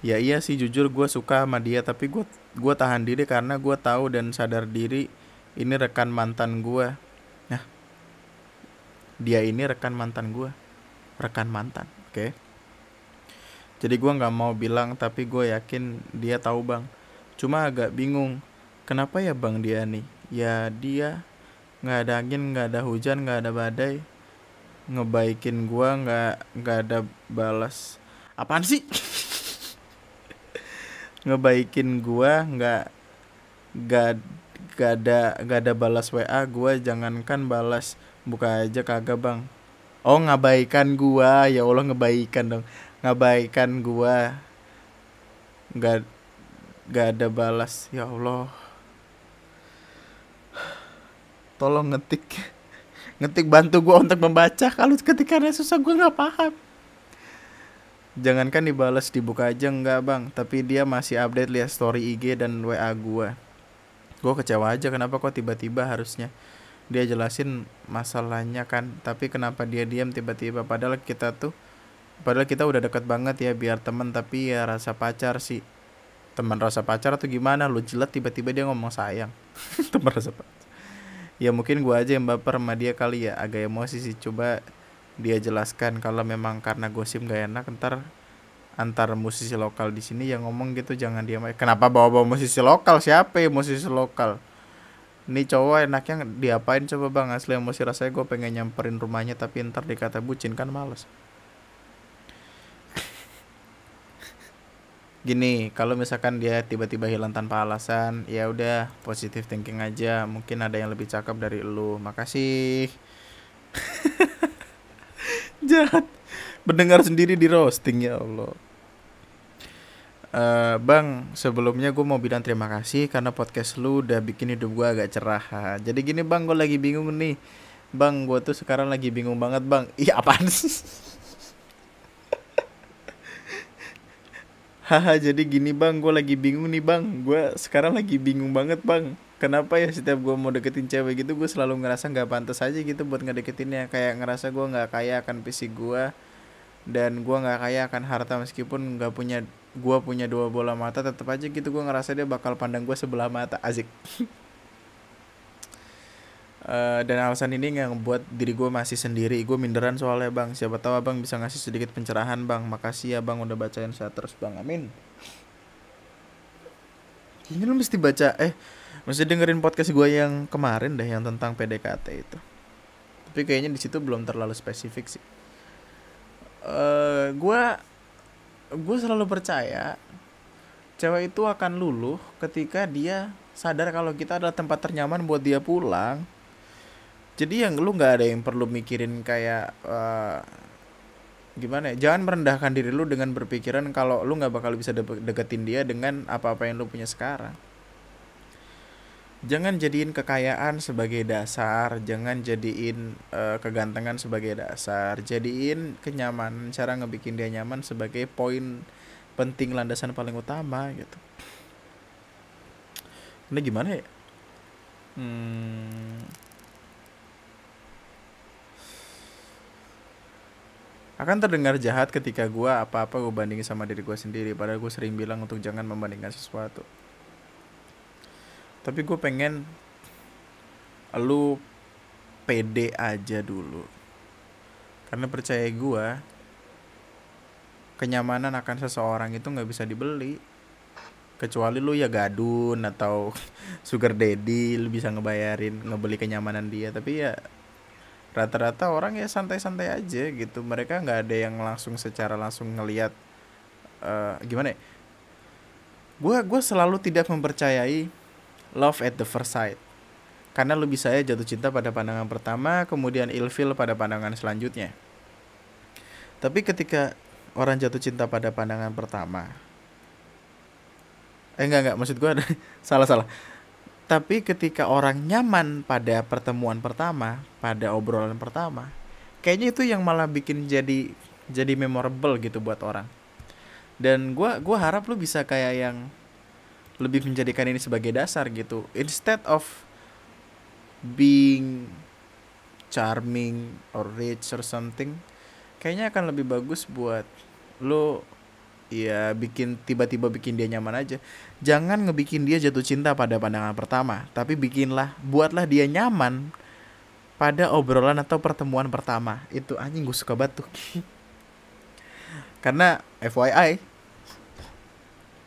ya iya sih jujur gue suka sama dia tapi gue gue tahan diri karena gue tahu dan sadar diri ini rekan mantan gue nah dia ini rekan mantan gue rekan mantan oke? Okay? jadi gue nggak mau bilang tapi gue yakin dia tahu bang. Cuma agak bingung kenapa ya bang dia nih ya dia nggak ada angin nggak ada hujan nggak ada badai. Ngebaikin gua nggak nggak ada balas. Apaan sih? Ngebaikin gua nggak nggak nggak ada nggak ada balas wa gua jangankan balas. Buka aja kagak bang. Oh ngabaikan gua. Ya allah ngebaikan dong. Ngabaikan gua. Nggak nggak ada balas. Ya allah tolong ngetik. Ngetik bantu gue untuk membaca. Kalau ketikannya susah gue nggak paham. Jangankan dibalas dibuka aja enggak bang. Tapi dia masih update lihat story IG dan WA gue gue kecewa aja kenapa kok tiba-tiba harusnya dia jelasin masalahnya kan. Tapi kenapa dia diam tiba-tiba? Padahal kita tuh padahal kita udah deket banget ya biar temen tapi ya rasa pacar sih. Teman rasa pacar atau gimana? Lu jelat tiba-tiba dia ngomong sayang. Teman rasa pacar ya mungkin gue aja yang baper sama dia kali ya. Agak emosi sih. Coba dia jelaskan kalau memang karena gosip gak enak ntar antar musisi lokal di sini yang ngomong gitu jangan diam kenapa bawa bawa musisi lokal? Siapa ya musisi lokal? Ini cowok enaknya diapain coba bang? Asli emosi rasanya gue pengen nyamperin rumahnya tapi ntar dikata bucin kan males gini kalau misalkan dia tiba-tiba hilang tanpa alasan ya udah positif thinking aja mungkin ada yang lebih cakep dari lu makasih jahat mendengar sendiri di roasting ya Allah Uh, bang, sebelumnya gue mau bilang terima kasih karena podcast lu udah bikin hidup gue agak cerah. Jadi gini bang, gue lagi bingung nih. Bang, gue tuh sekarang lagi bingung banget bang. Iya apaan sih? haha jadi gini bang. Gue lagi bingung nih bang. Gue sekarang lagi bingung banget bang. Kenapa ya setiap gue mau deketin cewek gitu gue selalu ngerasa nggak pantas aja gitu buat ngedeketinnya. Kayak ngerasa gue nggak kaya akan fisik gue dan gue nggak kaya akan harta meskipun nggak punya gue punya dua bola mata tetap aja gitu gue ngerasa dia bakal pandang gue sebelah mata. Azik Uh, dan alasan ini yang buat diri gue masih sendiri. Gue minderan soalnya bang. Siapa tahu abang bisa ngasih sedikit pencerahan bang. Makasih ya bang udah bacain saya terus bang. Amin. Ini lu mesti baca eh mesti dengerin podcast gue yang kemarin deh yang tentang PDKT itu. Tapi kayaknya di situ belum terlalu spesifik sih. Uh, eh, gue gue selalu percaya cewek itu akan luluh ketika dia sadar kalau kita adalah tempat ternyaman buat dia pulang jadi yang lu nggak ada yang perlu mikirin kayak uh, gimana ya jangan merendahkan diri lu dengan berpikiran kalau lu nggak bakal bisa de deketin dia dengan apa-apa yang lu punya sekarang. Jangan jadiin kekayaan sebagai dasar jangan jadiin uh, kegantengan sebagai dasar. Jadiin kenyamanan cara ngebikin dia nyaman sebagai poin penting landasan paling utama gitu. Ini gimana ya? Hmm akan terdengar jahat ketika gue apa-apa gue bandingin sama diri gue sendiri. Padahal gue sering bilang untuk jangan membandingkan sesuatu. Tapi gue pengen lu pede aja dulu. Karena percaya gue kenyamanan akan seseorang itu nggak bisa dibeli. Kecuali lu ya gadun atau sugar daddy lu bisa ngebayarin ngebeli kenyamanan dia. Tapi ya rata-rata orang ya santai-santai aja gitu. Mereka nggak ada yang langsung secara langsung ngelihat uh, gimana ya? Gue gue selalu tidak mempercayai love at the first sight. Karena lu bisa ya jatuh cinta pada pandangan pertama kemudian ilfil pada pandangan selanjutnya. Tapi ketika orang jatuh cinta pada pandangan pertama eh enggak enggak maksud gue salah salah tapi ketika orang nyaman pada pertemuan pertama, pada obrolan pertama, kayaknya itu yang malah bikin jadi jadi memorable gitu buat orang. Dan gua gua harap lu bisa kayak yang lebih menjadikan ini sebagai dasar gitu. Instead of being charming or rich or something, kayaknya akan lebih bagus buat lu ya bikin tiba-tiba bikin dia nyaman aja. Jangan ngebikin dia jatuh cinta pada pandangan pertama tapi bikinlah buatlah dia nyaman pada obrolan atau pertemuan pertama. Itu anjing gue suka batu karena FYI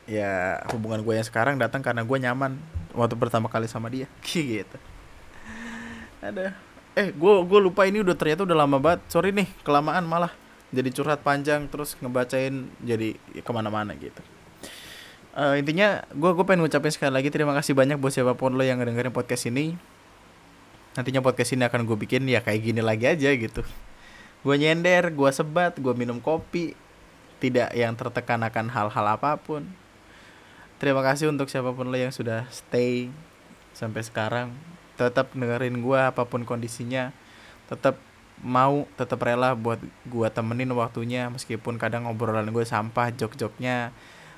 ya hubungan gue yang sekarang datang karena gue nyaman waktu pertama kali sama dia. Gitu. Ada. Eh gue gue lupa ini udah ternyata udah lama banget. Sorry nih kelamaan malah jadi curhat panjang terus ngebacain jadi ke mana-mana gitu. Uh, intinya gue gue pengen ngucapin sekali lagi terima kasih banyak buat siapa pun lo yang ngedengerin podcast ini. Nantinya podcast ini akan gue bikin ya kayak gini lagi aja gitu. Gue nyender gue sebat gue minum kopi tidak yang tertekan akan hal-hal apa pun. Terima kasih untuk siapa pun lo yang sudah stay sampai sekarang. Tetap dengerin gue apa pun kondisinya. Tetap mau tetap rela buat gua temenin waktunya meskipun kadang obrolan gue sampah jok-joknya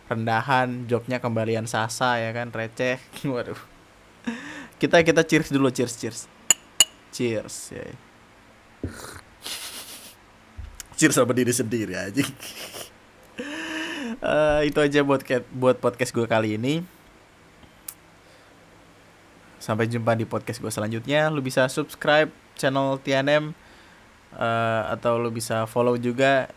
rendahan joknya kembalian sasa ya kan receh. Waduh. Kita kita cheers dulu cheers cheers. Cheers ya cheers sama diri sendiri aja uh, itu aja buat buat podcast gue kali ini. Sampai jumpa di podcast gue selanjutnya. Lu bisa subscribe channel TNM uh, atau lo bisa follow juga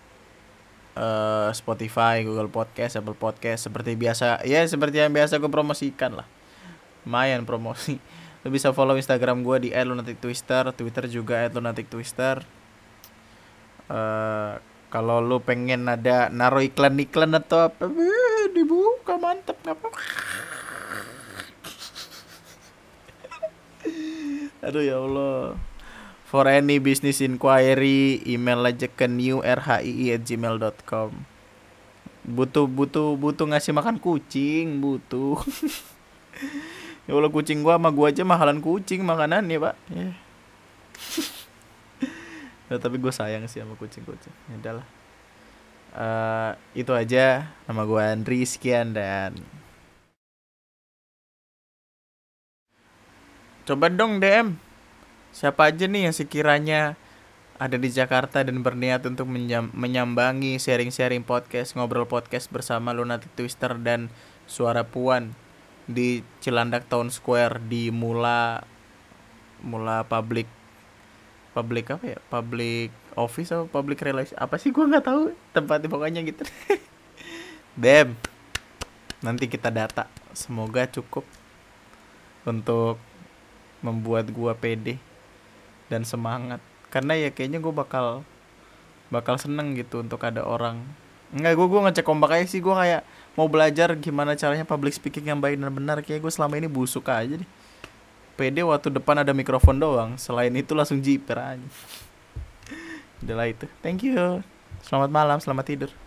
uh, Spotify, Google Podcast, Apple Podcast seperti biasa. Ya seperti yang biasa gue promosikan lah. Lumayan promosi. Lo bisa follow Instagram gue di @lunatictwister, Twitter juga @lunatictwister. Uh, kalau lu pengen ada naruh iklan-iklan atau apa, dibuka mantep ngapa? Aduh ya Allah. For any business inquiry, email aja ke newrhii@gmail.com. Butuh butuh butuh ngasih makan kucing, butuh. ya Allah kucing gua sama gua aja mahalan kucing makanan ya, Pak. Ya. ya tapi gue sayang sih sama kucing-kucing. Ya udahlah. Uh, itu aja nama gue Andri sekian dan coba dong DM Siapa aja nih yang sekiranya ada di Jakarta dan berniat untuk menyambangi sharing-sharing podcast, ngobrol podcast bersama Lunatic Twister dan Suara Puan di Cilandak Town Square di Mula Mula Public Public apa ya? Public Office atau Public Relation apa sih gua nggak tahu tempatnya pokoknya gitu. Dem. Nanti kita data. Semoga cukup untuk membuat gua pede dan semangat. Karena ya kayaknya gue bakal bakal seneng gitu untuk ada orang. Enggak, gue gue ngecek kompak aja sih. Gue kayak mau belajar gimana caranya public speaking yang baik dan benar. Kayak gue selama ini busuk aja deh. Pede waktu depan ada mikrofon doang. Selain itu langsung jiper aja. Udahlah itu. Thank you. Selamat malam selamat tidur